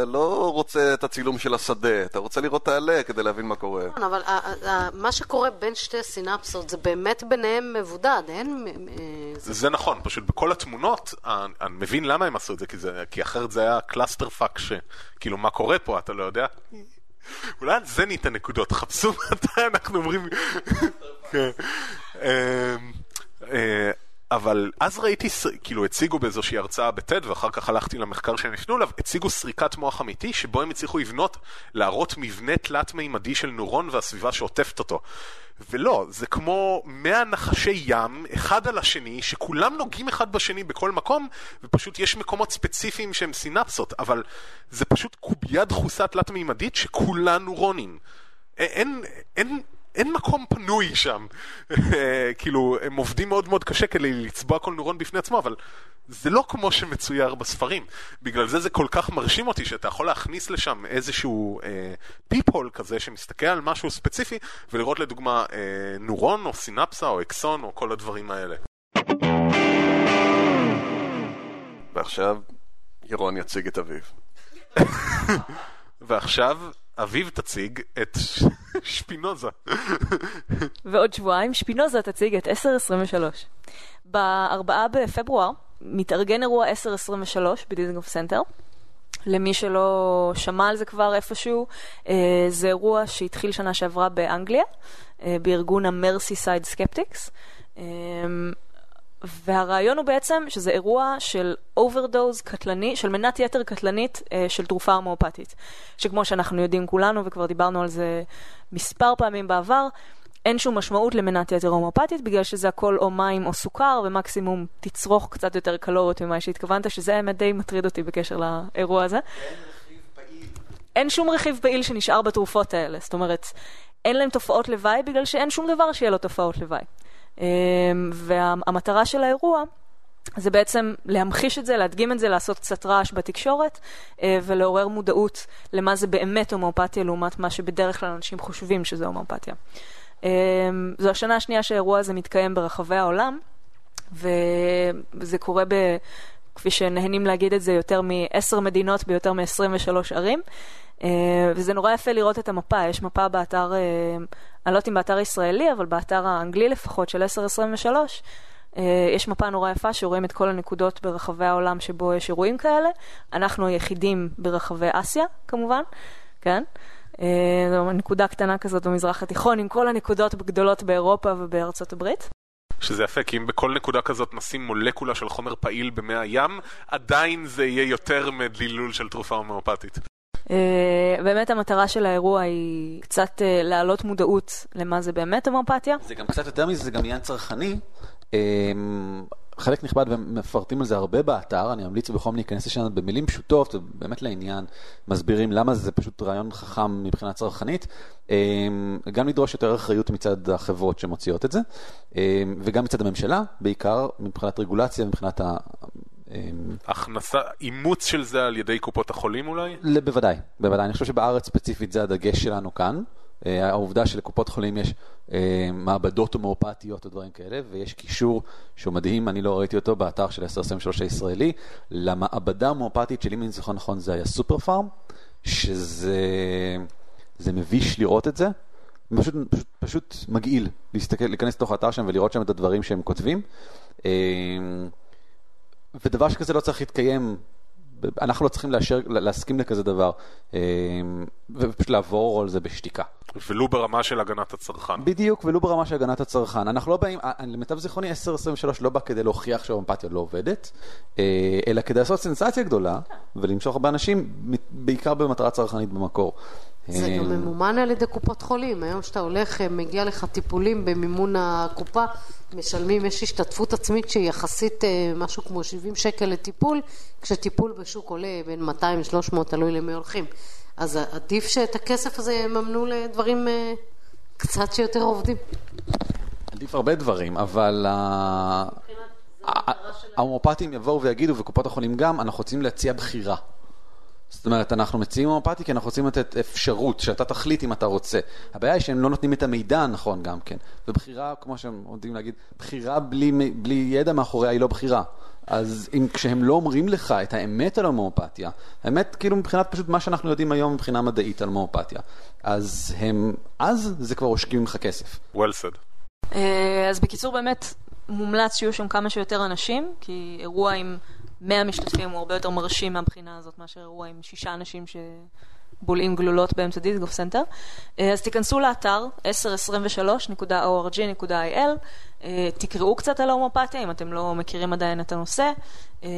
לא רוצה את הצילום של השדה, אתה רוצה לראות את העלה כדי להבין מה קורה. נכון, אבל ה- ה- ה- מה שקורה בין שתי הסינפסות זה באמת ביניהם מבודד, אין... אה, זה- זה נכון, פשוט בכל התמונות, אני, אני מבין למה הם עשו את זה, כי, זה, כי אחרת זה היה clusterfuck שכאילו מה קורה פה, אתה לא יודע? אולי על זה ניתן נקודות, חפשו מתי אנחנו אומרים... אמ, אה, אבל אז ראיתי, כאילו הציגו באיזושהי הרצאה בטד, ואחר כך הלכתי למחקר שהם הפנו אליו, הציגו סריקת מוח אמיתי, שבו הם הצליחו לבנות, להראות מבנה תלת-מימדי של נוירון והסביבה שעוטפת אותו. ולא, זה כמו 100 נחשי ים, אחד על השני, שכולם נוגעים אחד בשני בכל מקום, ופשוט יש מקומות ספציפיים שהם סינפסות, אבל זה פשוט קובייה דחוסה תלת-מימדית שכולה נוירונים. א- אין, אין, אין מקום פנוי שם. כאילו, הם עובדים מאוד מאוד קשה כדי לצבוע כל נוירון בפני עצמו, אבל זה לא כמו שמצויר בספרים. בגלל זה זה כל כך מרשים אותי, שאתה יכול להכניס לשם איזשהו אה, פיפול כזה שמסתכל על משהו ספציפי, ולראות לדוגמה אה, נורון או סינפסה או אקסון או כל הדברים האלה. ועכשיו, ירון יציג את אביו. ועכשיו, אביב תציג את שפינוזה. ועוד שבועיים שפינוזה תציג את 1023. ב-4 בפברואר מתארגן אירוע 1023 בדיזנגוף סנטר. למי שלא שמע על זה כבר איפשהו, אה, זה אירוע שהתחיל שנה שעברה באנגליה, אה, בארגון ה-Merseyside Skeptics. והרעיון הוא בעצם שזה אירוע של אוברדוז קטלני, של מנת יתר קטלנית אה, של תרופה הומאופתית. שכמו שאנחנו יודעים כולנו, וכבר דיברנו על זה מספר פעמים בעבר, אין שום משמעות למנת יתר הומאופתית, בגלל שזה הכל או מים או סוכר, ומקסימום תצרוך קצת יותר קלוריות ממה שהתכוונת, שזה האמת די מטריד אותי בקשר לאירוע הזה. אין שום רכיב פעיל שנשאר בתרופות האלה. זאת אומרת, אין להם תופעות לוואי בגלל שאין שום דבר שיהיה לו תופעות לוואי. אמ, והמטרה של האירוע זה בעצם להמחיש את זה, להדגים את זה, לעשות קצת רעש בתקשורת אה, ולעורר מודעות למה זה באמת הומאופתיה לעומת מה שבדרך כלל אנשים חושבים שזה הומאופתיה. אמ, זו השנה השנייה שהאירוע הזה מתקיים ברחבי העולם, וזה קורה ב... כפי שנהנים להגיד את זה, יותר מעשר מדינות ביותר מ-23 ערים. Uh, וזה נורא יפה לראות את המפה, יש מפה באתר, uh, אני לא יודעת אם באתר ישראלי, אבל באתר האנגלי לפחות של 1023, uh, יש מפה נורא יפה שרואים את כל הנקודות ברחבי העולם שבו יש אירועים כאלה. אנחנו היחידים ברחבי אסיה, כמובן, כן? זו נקודה קטנה כזאת במזרח התיכון, עם כל הנקודות הגדולות באירופה ובארצות הברית. שזה יפה, כי אם בכל נקודה כזאת נשים מולקולה של חומר פעיל במי הים, עדיין זה יהיה יותר מדלילול של תרופה הומאופתית. Uh, באמת המטרה של האירוע היא קצת uh, להעלות מודעות למה זה באמת הומאופתיה. זה גם קצת יותר מזה, זה גם עניין צרכני. חלק נכבד ומפרטים על זה הרבה באתר, אני ממליץ בחום להיכנס לשם במילים פשוטות, באמת לעניין, מסבירים למה זה פשוט רעיון חכם מבחינה צרכנית, אמ, גם לדרוש יותר אחריות מצד החברות שמוציאות את זה, אמ, וגם מצד הממשלה, בעיקר מבחינת רגולציה, מבחינת ה... אמ, הכנסה, אימוץ של זה על ידי קופות החולים אולי? בוודאי, בוודאי. אני חושב שבארץ ספציפית זה הדגש שלנו כאן. אה, העובדה שלקופות חולים יש אה, מעבדות הומואפתיות או דברים כאלה, ויש קישור שהוא מדהים, אני לא ראיתי אותו באתר של 1023 הישראלי, למעבדה ההומואפתית של אם אני זוכר נכון זה היה סופר פארם, שזה זה מביש לראות את זה. פשוט, פשוט, פשוט מגעיל להסתכל, להיכנס לתוך האתר שם ולראות שם את הדברים שהם כותבים. אה, ודבר שכזה לא צריך להתקיים אנחנו לא צריכים לאשר, להסכים לכזה דבר, אמ, ופשוט לעבור על זה בשתיקה. ולו ברמה של הגנת הצרכן. בדיוק, ולו ברמה של הגנת הצרכן. אנחנו לא באים, למיטב זיכרוני 1023 לא בא כדי להוכיח שהאמפתיה לא עובדת, אה, אלא כדי לעשות סנסציה גדולה ולמשוך הרבה אנשים, בעיקר במטרה צרכנית במקור. זה גם אה, ממומן על ידי קופות חולים. היום כשאתה הולך, אה, מגיע לך טיפולים במימון הקופה, משלמים, יש השתתפות עצמית שהיא יחסית אה, משהו כמו 70 שקל לטיפול, כשטיפול בשוק עולה בין 200-300, תלוי למי הולכים. אז עדיף שאת הכסף הזה יממנו לדברים קצת שיותר עובדים. עדיף הרבה דברים, אבל ההומופטים יבואו ויגידו, וקופות החולים גם, אנחנו רוצים להציע בחירה. זאת אומרת, אנחנו מציעים הומופתי כי אנחנו רוצים לתת אפשרות שאתה תחליט אם אתה רוצה. הבעיה היא שהם לא נותנים את המידע הנכון גם כן. ובחירה, כמו שהם יודעים להגיד, בחירה בלי, בלי ידע מאחוריה היא לא בחירה. אז אם כשהם לא אומרים לך את האמת על הומואפתיה, האמת כאילו מבחינת פשוט מה שאנחנו יודעים היום מבחינה מדעית על הומואפתיה, אז הם, אז זה כבר עושקים ממך כסף. well said. אה, אז בקיצור באמת מומלץ שיהיו שם כמה שיותר אנשים, כי אירוע עם... 100 משתתפים הוא הרבה יותר מרשים מהבחינה הזאת מאשר אירוע עם שישה אנשים שבולעים גלולות באמצע דיזנגוף סנטר. אה, אז תיכנסו לאתר 1023.org.il, אה, תקראו קצת על ההומופתיה אם אתם לא מכירים עדיין את הנושא, אה,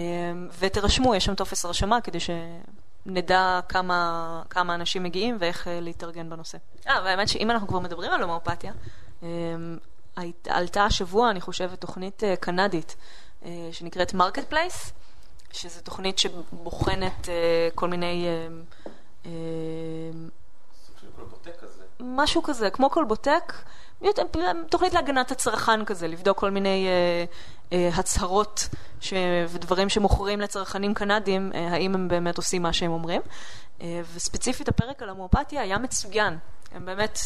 ותרשמו, יש שם טופס הרשמה כדי שנדע כמה, כמה אנשים מגיעים ואיך להתארגן בנושא. אה, והאמת שאם אנחנו כבר מדברים על הומופתיה, עלתה השבוע, אני חושבת, תוכנית קנדית שנקראת Marketplace. שזו תוכנית שבוחנת uh, כל מיני... אה, אה, משהו כזה, כמו כל בוטק, תוכנית להגנת הצרכן כזה, לבדוק כל מיני הצהרות ש... ודברים שמוכרים לצרכנים קנדים, האם הם באמת עושים מה שהם אומרים. וספציפית הפרק על המואפתיה היה מצוין. הם באמת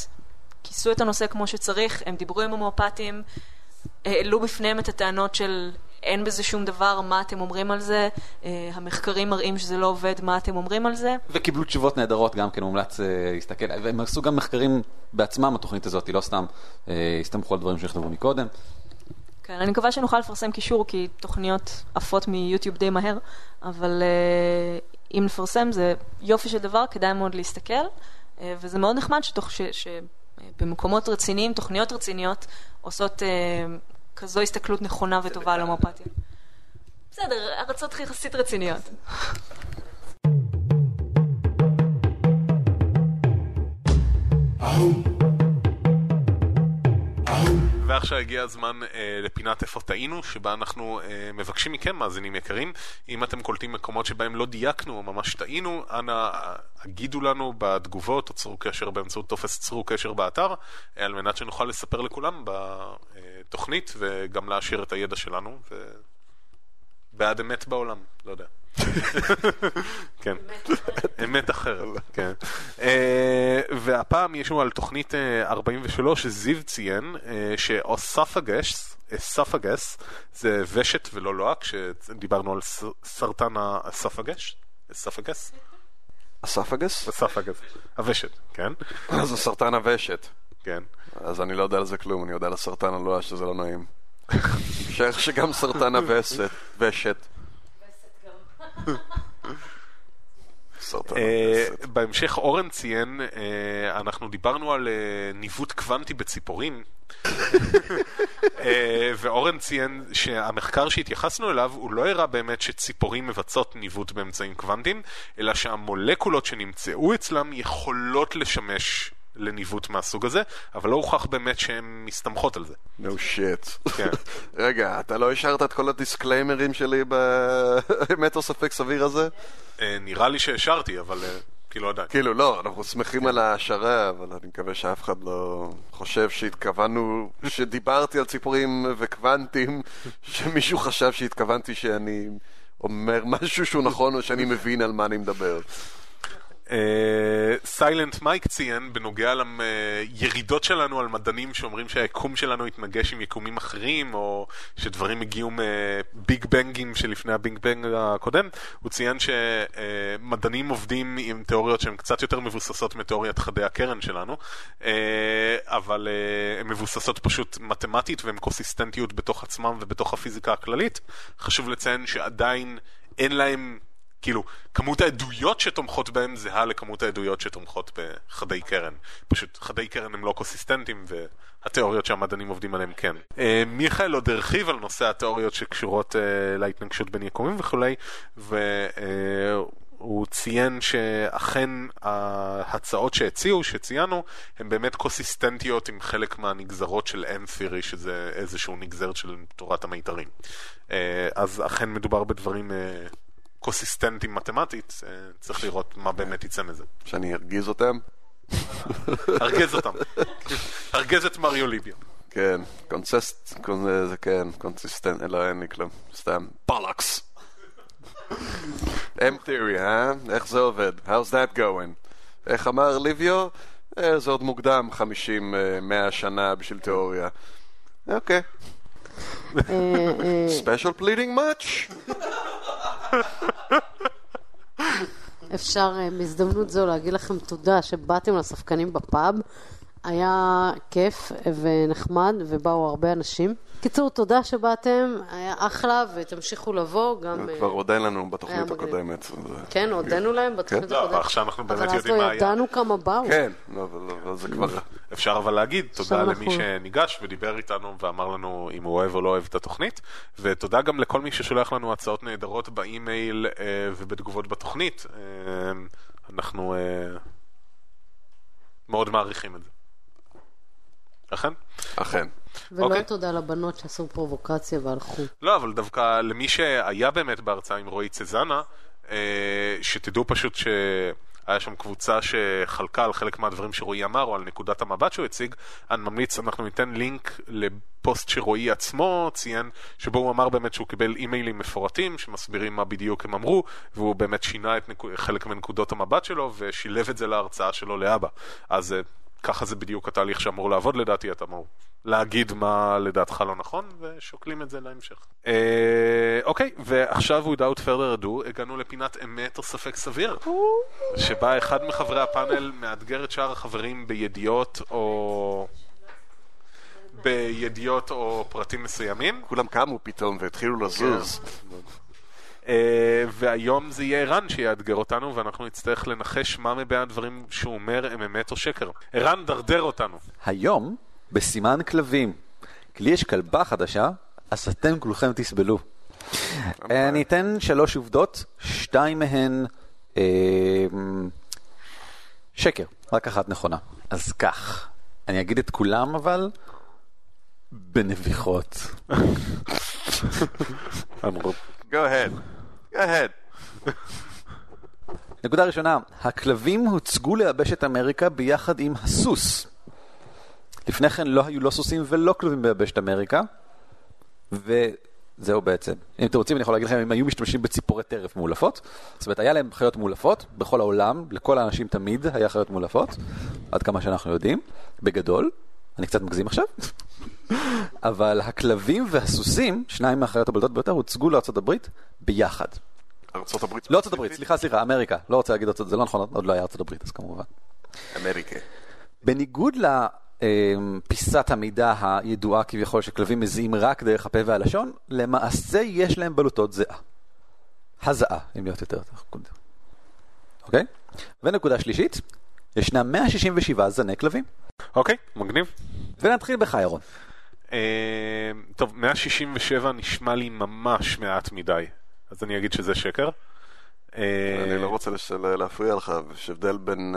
כיסו את הנושא כמו שצריך, הם דיברו עם המואפתים, העלו בפניהם את הטענות של אין בזה שום דבר, מה אתם אומרים על זה, אה, המחקרים מראים שזה לא עובד, מה אתם אומרים על זה. וקיבלו תשובות נהדרות גם כן, מומלץ אה, להסתכל, והם עשו גם מחקרים בעצמם, התוכנית הזאת, לא סתם אה, הסתמכו על דברים שנכתבו מקודם. כן, אני מקווה שנוכל לפרסם קישור, כי תוכניות עפות מיוטיוב די מהר, אבל uh, אם נפרסם זה יופי של דבר, כדאי מאוד להסתכל, uh, וזה מאוד נחמד שתוך ש... שבמקומות רציניים, תוכניות רציניות, עושות uh, כזו הסתכלות נכונה וטובה על הומואפתיה. בסדר, ארצות יחסית רציניות. ועכשיו הגיע הזמן אה, לפינת איפה טעינו, שבה אנחנו אה, מבקשים מכם, מאזינים יקרים, אם אתם קולטים מקומות שבהם לא דייקנו או ממש טעינו, אנא הגידו לנו בתגובות, או צרו קשר באמצעות טופס צרו קשר באתר, אה, על מנת שנוכל לספר לכולם בתוכנית וגם להעשיר את הידע שלנו. ו... בעד אמת בעולם, לא יודע. כן, אמת אחרת, כן. אה, והפעם יש לנו על תוכנית 43 אה, שזיו ציין, אה, שאוספגס, אספגס, זה ושת ולא לוהק, שדיברנו על סרטן האספגש, אספגס. אספגס? אספגס, הוושת, כן. זה סרטן הוושת. כן. אז אני לא יודע על זה כלום, אני יודע על הסרטן הלוהה שזה לא נעים. שייך שגם סרטן הווסת, ושת. אה, בהמשך אורן ציין, אה, אנחנו דיברנו על אה, ניווט קוונטי בציפורים, ואורן ציין שהמחקר שהתייחסנו אליו, הוא לא הראה באמת שציפורים מבצעות ניווט באמצעים קוונטיים, אלא שהמולקולות שנמצאו אצלם יכולות לשמש לניווט מהסוג הזה, אבל לא הוכח באמת שהן מסתמכות על זה. no shit. כן. רגע, אתה לא השארת את כל הדיסקליימרים שלי באמת או ספק סביר הזה? אה, נראה לי שהשארתי, אבל אה, כאילו עדיין. כאילו, לא, אנחנו שמחים על ההשערה, אבל אני מקווה שאף אחד לא חושב שהתכוונו, שדיברתי על ציפורים וקוונטים, שמישהו חשב שהתכוונתי שאני אומר משהו שהוא נכון או שאני מבין על מה אני מדבר. סיילנט מייק ציין בנוגע לירידות שלנו על מדענים שאומרים שהיקום שלנו התנגש עם יקומים אחרים או שדברים הגיעו מביג בנגים שלפני הביג בנג הקודם הוא ציין שמדענים עובדים עם תיאוריות שהן קצת יותר מבוססות מתיאוריית חדי הקרן שלנו אה, אבל אה, הן מבוססות פשוט מתמטית והן קוסיסטנטיות בתוך עצמם ובתוך הפיזיקה הכללית. חשוב לציין שעדיין אין להם כאילו, כמות העדויות שתומכות בהם זהה לכמות העדויות שתומכות בחדי קרן. פשוט חדי קרן הם לא קוסיסטנטים והתיאוריות שהמדענים עובדים עליהם כן. אה, מיכאל עוד הרחיב על נושא התיאוריות שקשורות אה, להתנגשות בין יקומים וכולי, והוא ציין שאכן ההצעות שהציעו, שציינו, הן באמת קוסיסטנטיות עם חלק מהנגזרות של M-Theory, שזה איזשהו נגזרת של תורת המיתרים. אה, אז אכן מדובר בדברים... קוסיסטנטים מתמטית, אה, צריך לראות מה באמת יצא מזה. שאני ארגיז אותם? ארגז אותם. ארגז את מריו ליביו. כן, קונסיסט, קונ- זה כן, קונסיסטנט, לא, אין לי כלום, סתם, בלקס. M-Theory, אה? איך זה עובד? How's that going? איך אמר ליביו? אה, זה עוד מוקדם, 50, אה, 100 שנה בשביל תיאוריה. אוקיי. אה, אה, special pleading much? אפשר אה, בהזדמנות זו להגיד לכם תודה שבאתם לספקנים בפאב. היה כיף ונחמד ובאו הרבה אנשים. קיצור, תודה שבאתם, היה אחלה ותמשיכו לבוא גם... אה, כבר הודה לנו בתוכנית. הקודמת. כן, הודינו להם בתוכנית לא, אבל הקודמת. עכשיו אנחנו באמת אבל אז יודעים לא מה היה. ידענו כמה באו. כן, לא, אבל אבל זה כבר... אפשר אבל להגיד תודה למי שניגש ודיבר איתנו ואמר לנו אם הוא אוהב או לא אוהב את התוכנית ותודה גם לכל מי ששולח לנו הצעות נהדרות באימייל אה, ובתגובות בתוכנית אה, אנחנו אה, מאוד מעריכים את זה. אכן? אכן. ולא אוקיי. תודה לבנות שעשו פרובוקציה והלכו. לא, אבל דווקא למי שהיה באמת בהרצאה עם רועי צזנה, אה, שתדעו פשוט שהיה שם קבוצה שחלקה על חלק מהדברים שרועי אמר, או על נקודת המבט שהוא הציג, אני ממליץ, אנחנו ניתן לינק לפוסט שרועי עצמו ציין, שבו הוא אמר באמת שהוא קיבל אימיילים מפורטים, שמסבירים מה בדיוק הם אמרו, והוא באמת שינה את נקו- חלק מנקודות המבט שלו, ושילב את זה להרצאה שלו לאבא. אז אה, ככה זה בדיוק התהליך שאמור לעבוד לדעתי, אתה אמור להגיד מה לדעתך לא נכון, ושוקלים את זה להמשך. אה, אוקיי, ועכשיו without further ado, הגענו לפינת אמת או ספק סביר, שבה אחד מחברי הפאנל מאתגר את שאר החברים בידיעות או... בידיעות או פרטים מסוימים. כולם קמו פתאום והתחילו לזוז. אה, והיום זה יהיה ערן שיאתגר אותנו, ואנחנו נצטרך לנחש מה מבין הדברים שהוא אומר הם אמת או שקר. ערן, דרדר אותנו. היום, בסימן כלבים, לי יש כלבה חדשה, אז אתם כולכם תסבלו. אה, אני אתן שלוש עובדות, שתיים מהן אה, שקר, רק אחת נכונה. אז כך, אני אגיד את כולם אבל בנביחות. Go ahead. Go ahead. נקודה ראשונה, הכלבים הוצגו לייבש את אמריקה ביחד עם הסוס. לפני כן לא היו לא סוסים ולא כלבים ביבשת אמריקה, וזהו בעצם. אם אתם רוצים אני יכול להגיד לכם, הם היו משתמשים בציפורי טרף מאולפות, זאת אומרת היה להם חיות מאולפות בכל העולם, לכל האנשים תמיד היה חיות מאולפות, עד כמה שאנחנו יודעים, בגדול, אני קצת מגזים עכשיו, אבל הכלבים והסוסים, שניים מהחיות הבולטות ביותר, הוצגו הברית ביחד. הברית. לא הברית, סליחה, סליחה, אמריקה. לא רוצה להגיד ארצות, זה לא נכון, עוד לא היה הברית, אז כמובן. אמריקה. בניגוד לפיסת המידע הידועה כביכול שכלבים מזיעים רק דרך הפה והלשון, למעשה יש להם בלוטות זיעה. הזעה, אם להיות יותר קודם. אוקיי? ונקודה שלישית, ישנם 167 זני כלבים. אוקיי, מגניב. ונתחיל בך, ירון. אה, טוב, 167 נשמע לי ממש מעט מדי, אז אני אגיד שזה שקר. אה, אני לא רוצה להפריע לך, יש הבדל בין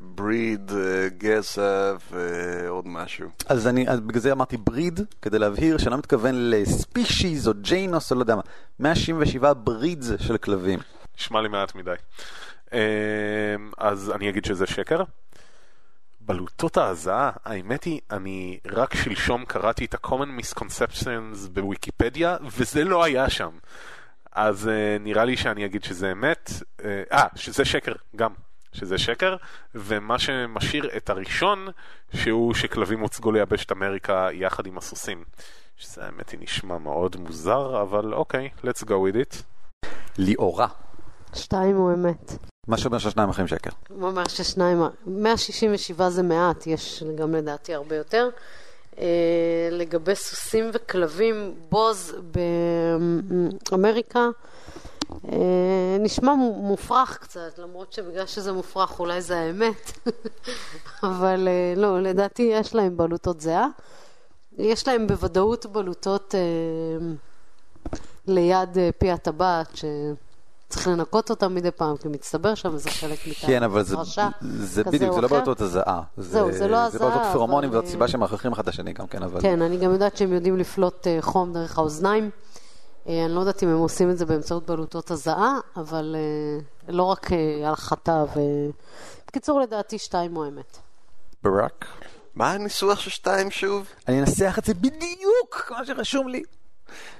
בריד, גזע ועוד משהו. אז אני, אז בגלל זה אמרתי בריד, כדי להבהיר שאני לא מתכוון לספישיז או ג'יינוס או לא יודע מה. 167 ברידס של כלבים. נשמע לי מעט מדי. אה, אז אני אגיד שזה שקר. בלוטות ההזעה, האמת היא, אני רק שלשום קראתי את ה-common misconceptions בוויקיפדיה, וזה לא היה שם. אז uh, נראה לי שאני אגיד שזה אמת, אה, uh, שזה שקר, גם, שזה שקר, ומה שמשאיר את הראשון, שהוא שכלבים הוצגו ליבשת אמריקה יחד עם הסוסים. שזה האמת היא נשמע מאוד מוזר, אבל אוקיי, let's go with it. ליאורה. שתיים הוא אמת. מה שאומר שהשניים אחרים שקר. הוא אומר ששניים, 167 זה מעט, יש גם לדעתי הרבה יותר. אה, לגבי סוסים וכלבים, בוז באמריקה אה, נשמע מו- מופרך קצת, למרות שבגלל שזה מופרך אולי זה האמת, אבל אה, לא, לדעתי יש להם בלוטות זהה. יש להם בוודאות בלוטות ליד פי הטבעת, שצריך לנקות אותם מדי פעם, כי מצטבר שם איזה חלק מתחת. כן, אבל זה, זה בדיוק, זה לא. בלוטות הזעה. זהו, זה לא זה בלוטות הזעה, פרומונים, אבל, וזאת סיבה אה, שהם מכריחים אחד את השני גם כן, אבל... כן, אני גם יודעת שהם יודעים לפלוט אה, חום דרך האוזניים. אה, אני לא יודעת אם הם עושים את זה באמצעות בלוטות הזעה, אבל אה, לא רק אה, על חטא ו... בקיצור, לדעתי שתיים הוא אמת. ברק. מה הניסוח של שתיים שוב? אני אנסח את זה בדיוק כמו שרשום לי.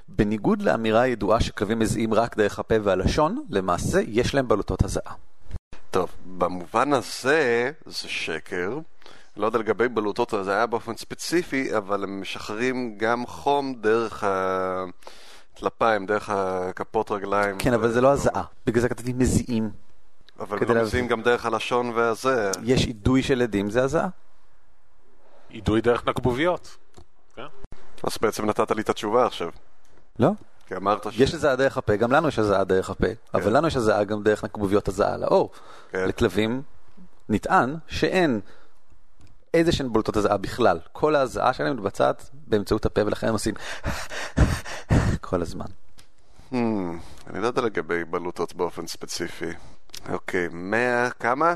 בניגוד לאמירה הידועה שכלבים מזיעים רק דרך הפה והלשון, למעשה יש להם בלוטות הזעה. טוב, במובן הזה זה שקר. לא יודע לגבי בלוטות היה באופן ספציפי, אבל הם משחררים גם חום דרך הטלפיים, דרך הכפות רגליים. כן, אבל זה לא הזעה. בגלל זה כתבתי מזיעים. אבל לא. מזיעים גם דרך הלשון והזה. יש אידוי של עדים, זה הזעה. אידוי דרך נקבוביות. אז בעצם נתת לי את התשובה עכשיו. לא? כי אמרת ש... יש הזעה דרך הפה, גם לנו יש הזעה דרך הפה, אבל לנו יש הזעה גם דרך נקבוביות הזעה לאור. כן. לכלבים נטען שאין איזה שהן בולטות הזעה בכלל. כל ההזעה שלהם מתבצעת באמצעות הפה, ולכן הם עושים כל הזמן. Hmm, אני לא יודע לגבי בלוטות באופן ספציפי. אוקיי, 100 כמה?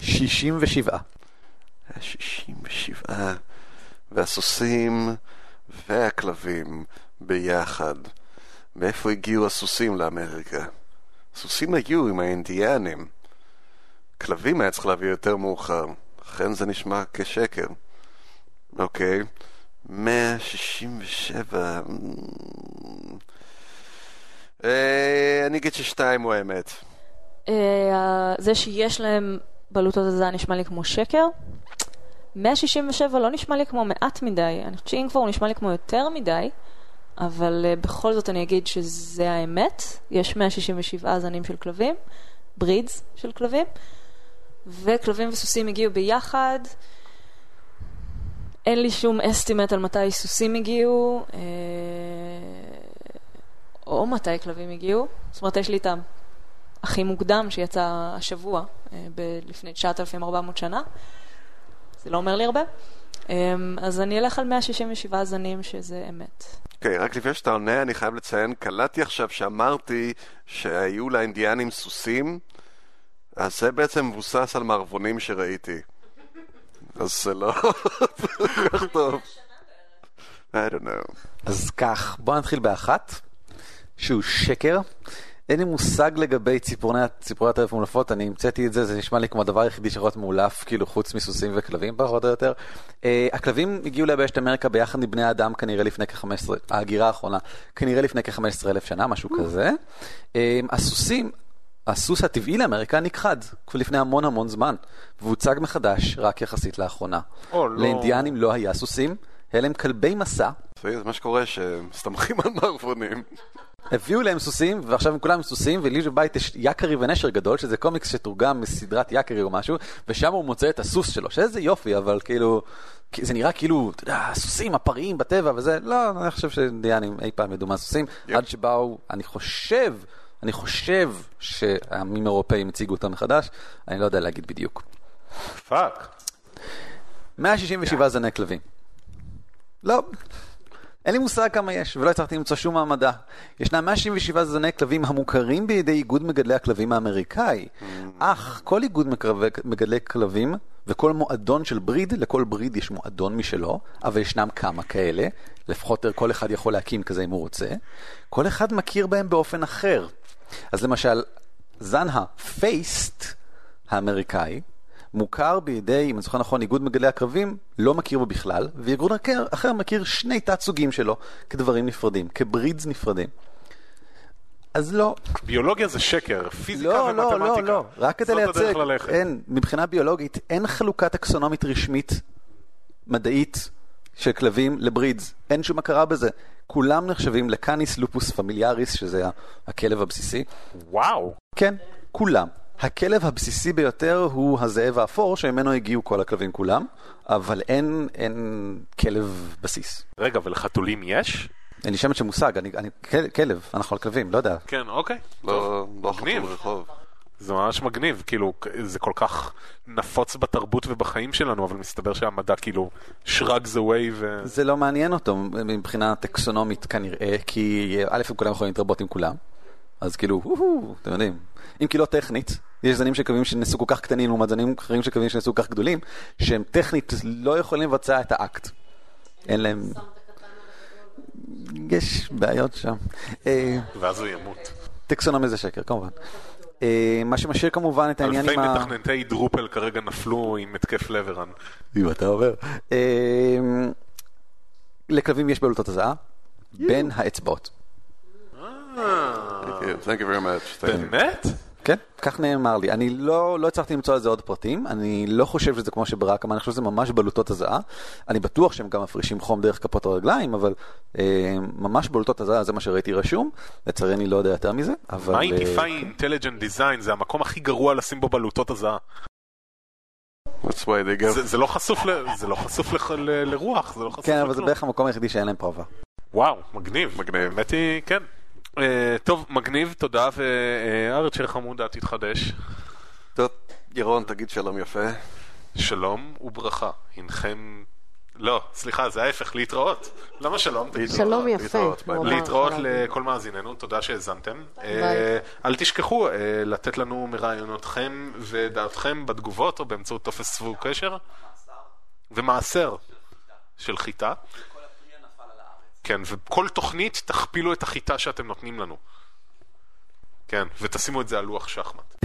67. 67. והסוסים והכלבים ביחד. מאיפה הגיעו הסוסים לאמריקה? הסוסים היו עם האינדיאנים. כלבים היה צריך להביא יותר מאוחר. לכן זה נשמע כשקר. אוקיי. 167... אה, אני אגיד ששתיים הוא האמת. אה, זה שיש להם בלוטות הזעה נשמע לי כמו שקר. 167 לא נשמע לי כמו מעט מדי, אני חושבת שאם כבר הוא נשמע לי כמו יותר מדי, אבל uh, בכל זאת אני אגיד שזה האמת. יש 167 זנים של כלבים, ברידס של כלבים, וכלבים וסוסים הגיעו ביחד. אין לי שום אסטימט על מתי סוסים הגיעו, אה, או מתי כלבים הגיעו. זאת אומרת, יש לי את הכי מוקדם שיצא השבוע, אה, ב- לפני 9,400 שנה. זה לא אומר לי הרבה. אמ, אז אני אלך על 167 זנים שזה אמת. אוקיי, רק לפני שאתה עונה, אני חייב לציין, קלטתי עכשיו שאמרתי שהיו לאינדיאנים סוסים, אז זה בעצם מבוסס על מערבונים שראיתי. אז זה לא כל כך טוב. I don't know. אז כך, בואו נתחיל באחת, שהוא שקר. אין לי מושג לגבי ציפורני, ציפורי הטרף המולפות, אני המצאתי את זה, זה נשמע לי כמו הדבר היחידי שיכול להיות מאולף, כאילו חוץ מסוסים וכלבים פחות או יותר. Uh, הכלבים הגיעו ליבשת אמריקה ביחד עם בני האדם כנראה לפני כ-15, ההגירה האחרונה, כנראה לפני כ-15 אלף שנה, משהו כזה. Uh, הסוסים, הסוס הטבעי לאמריקה נכחד כבר לפני המון המון זמן, והוצג מחדש רק יחסית לאחרונה. או, לא. לאינדיאנים לא היה סוסים, אלה הם כלבי מסע. זה מה שקורה, שמסתמכים על מערבונים. הביאו להם סוסים, ועכשיו הם כולם סוסים, ולי בבית יש יקרי ונשר גדול, שזה קומיקס שתורגם מסדרת יקרי או משהו, ושם הוא מוצא את הסוס שלו, שאיזה יופי, אבל כאילו, זה נראה כאילו, אתה יודע, הסוסים הפריים בטבע וזה, לא, אני חושב שאינדיאנים אי פעם ידעו מה סוסים, יפ. עד שבאו, אני חושב, אני חושב שהעמים האירופאים הציגו אותם מחדש, אני לא יודע להגיד בדיוק. fuck. 167 זני כלבים. לא. אין לי מושג כמה יש, ולא הצלחתי למצוא שום מאמד. ישנם 177 זני כלבים המוכרים בידי איגוד מגדלי הכלבים האמריקאי. אך כל איגוד מגדלי כלבים וכל מועדון של breed, לכל breed יש מועדון משלו, אבל ישנם כמה כאלה, לפחות כל אחד יכול להקים כזה אם הוא רוצה. כל אחד מכיר בהם באופן אחר. אז למשל, זן הפייסט האמריקאי, מוכר בידי, אם אני זוכר נכון, איגוד מגדלי הכלבים, לא מכיר בו בכלל, וארגון אחר, אחר מכיר שני תת-סוגים שלו כדברים נפרדים, כברידס נפרדים. אז לא, ביולוגיה זה שקר, פיזיקה לא, לא, ומתמטיקה. לא, לא, רק כדי הדרך לייצג, ללכת. אין, מבחינה ביולוגית, אין חלוקה טקסונומית רשמית, מדעית, של כלבים לברידס, אין שום הכרה בזה. כולם נחשבים לקאניס לופוס פמיליאריס, שזה הכלב הבסיסי. וואו. כן, כולם. הכלב הבסיסי ביותר הוא הזאב האפור, שממנו הגיעו כל הכלבים כולם, אבל אין, אין כלב בסיס. רגע, ולחתולים יש? אין לי שמץ של מושג, אני, אני כל- כלב, אנחנו על כלבים, לא יודע. כן, אוקיי. לא, לא מגניב. חתול רחוב. זה ממש מגניב, כאילו, זה כל כך נפוץ בתרבות ובחיים שלנו, אבל מסתבר שהמדע כאילו shrugs away ו... זה לא מעניין אותו מבחינה טקסונומית כנראה, כי א', הם כולם יכולים להתרבות עם כולם, אז כאילו, אתם יודעים. אם כי לא טכנית, יש זנים של כלבים שנעשו כל כך קטנים לעומת זנים אחרים של כלבים שנעשו כל כך גדולים, שהם טכנית לא יכולים לבצע את האקט. אין להם... יש בעיות שם. אה, ואז הוא ימות. טקסונומי זה שקר, כמובן. אה, מה שמשאיר כמובן את העניין אלפי עם ה... מתכנתי דרופל כרגע נפלו עם התקף לב ערן. אם אתה אומר. אה, לכלבים יש בלוטות הזעה בין האצבעות. Thank you, thank you very much. Thank you. באמת? כן, כך נאמר לי. אני לא, לא הצלחתי למצוא על זה עוד פרטים, אני לא חושב שזה כמו שברק אמר, אני חושב שזה ממש בלוטות הזעה. אני בטוח שהם גם מפרישים חום דרך כפות הרגליים, אבל אה, ממש בלוטות הזעה, זה מה שראיתי רשום. לצערי אני לא יודע יותר מזה, אבל... מיינטיפיי אינטליג'נט דיזיין זה המקום הכי גרוע לשים בו בלוטות הזעה. That's why they go. זה- זה לא חשוף ל- זה לא חשוף לח- ל- לרוח, זה לא חשוף כן, אבל זה לכלום. בערך המקום היחידי שאין להם פרווה. וואו, מגניב, מגניב. האמת היא, כן. אה, טוב, מגניב, תודה, וארצ'ר חמודה תתחדש. טוב, ירון, תגיד שלום יפה. שלום וברכה, הנכם... לא, סליחה, זה ההפך, להתראות. למה שלום? תגידו. שלום יפה. להתראות. לכל מאזיננו, תודה שהאזנתם. אה, אל תשכחו אה, לתת לנו מרעיונותכם ודעתכם בתגובות או באמצעות טופס סיבוב קשר. ומעשר של חיטה. כן, וכל תוכנית תכפילו את החיטה שאתם נותנים לנו. כן, ותשימו את זה על לוח שחמט.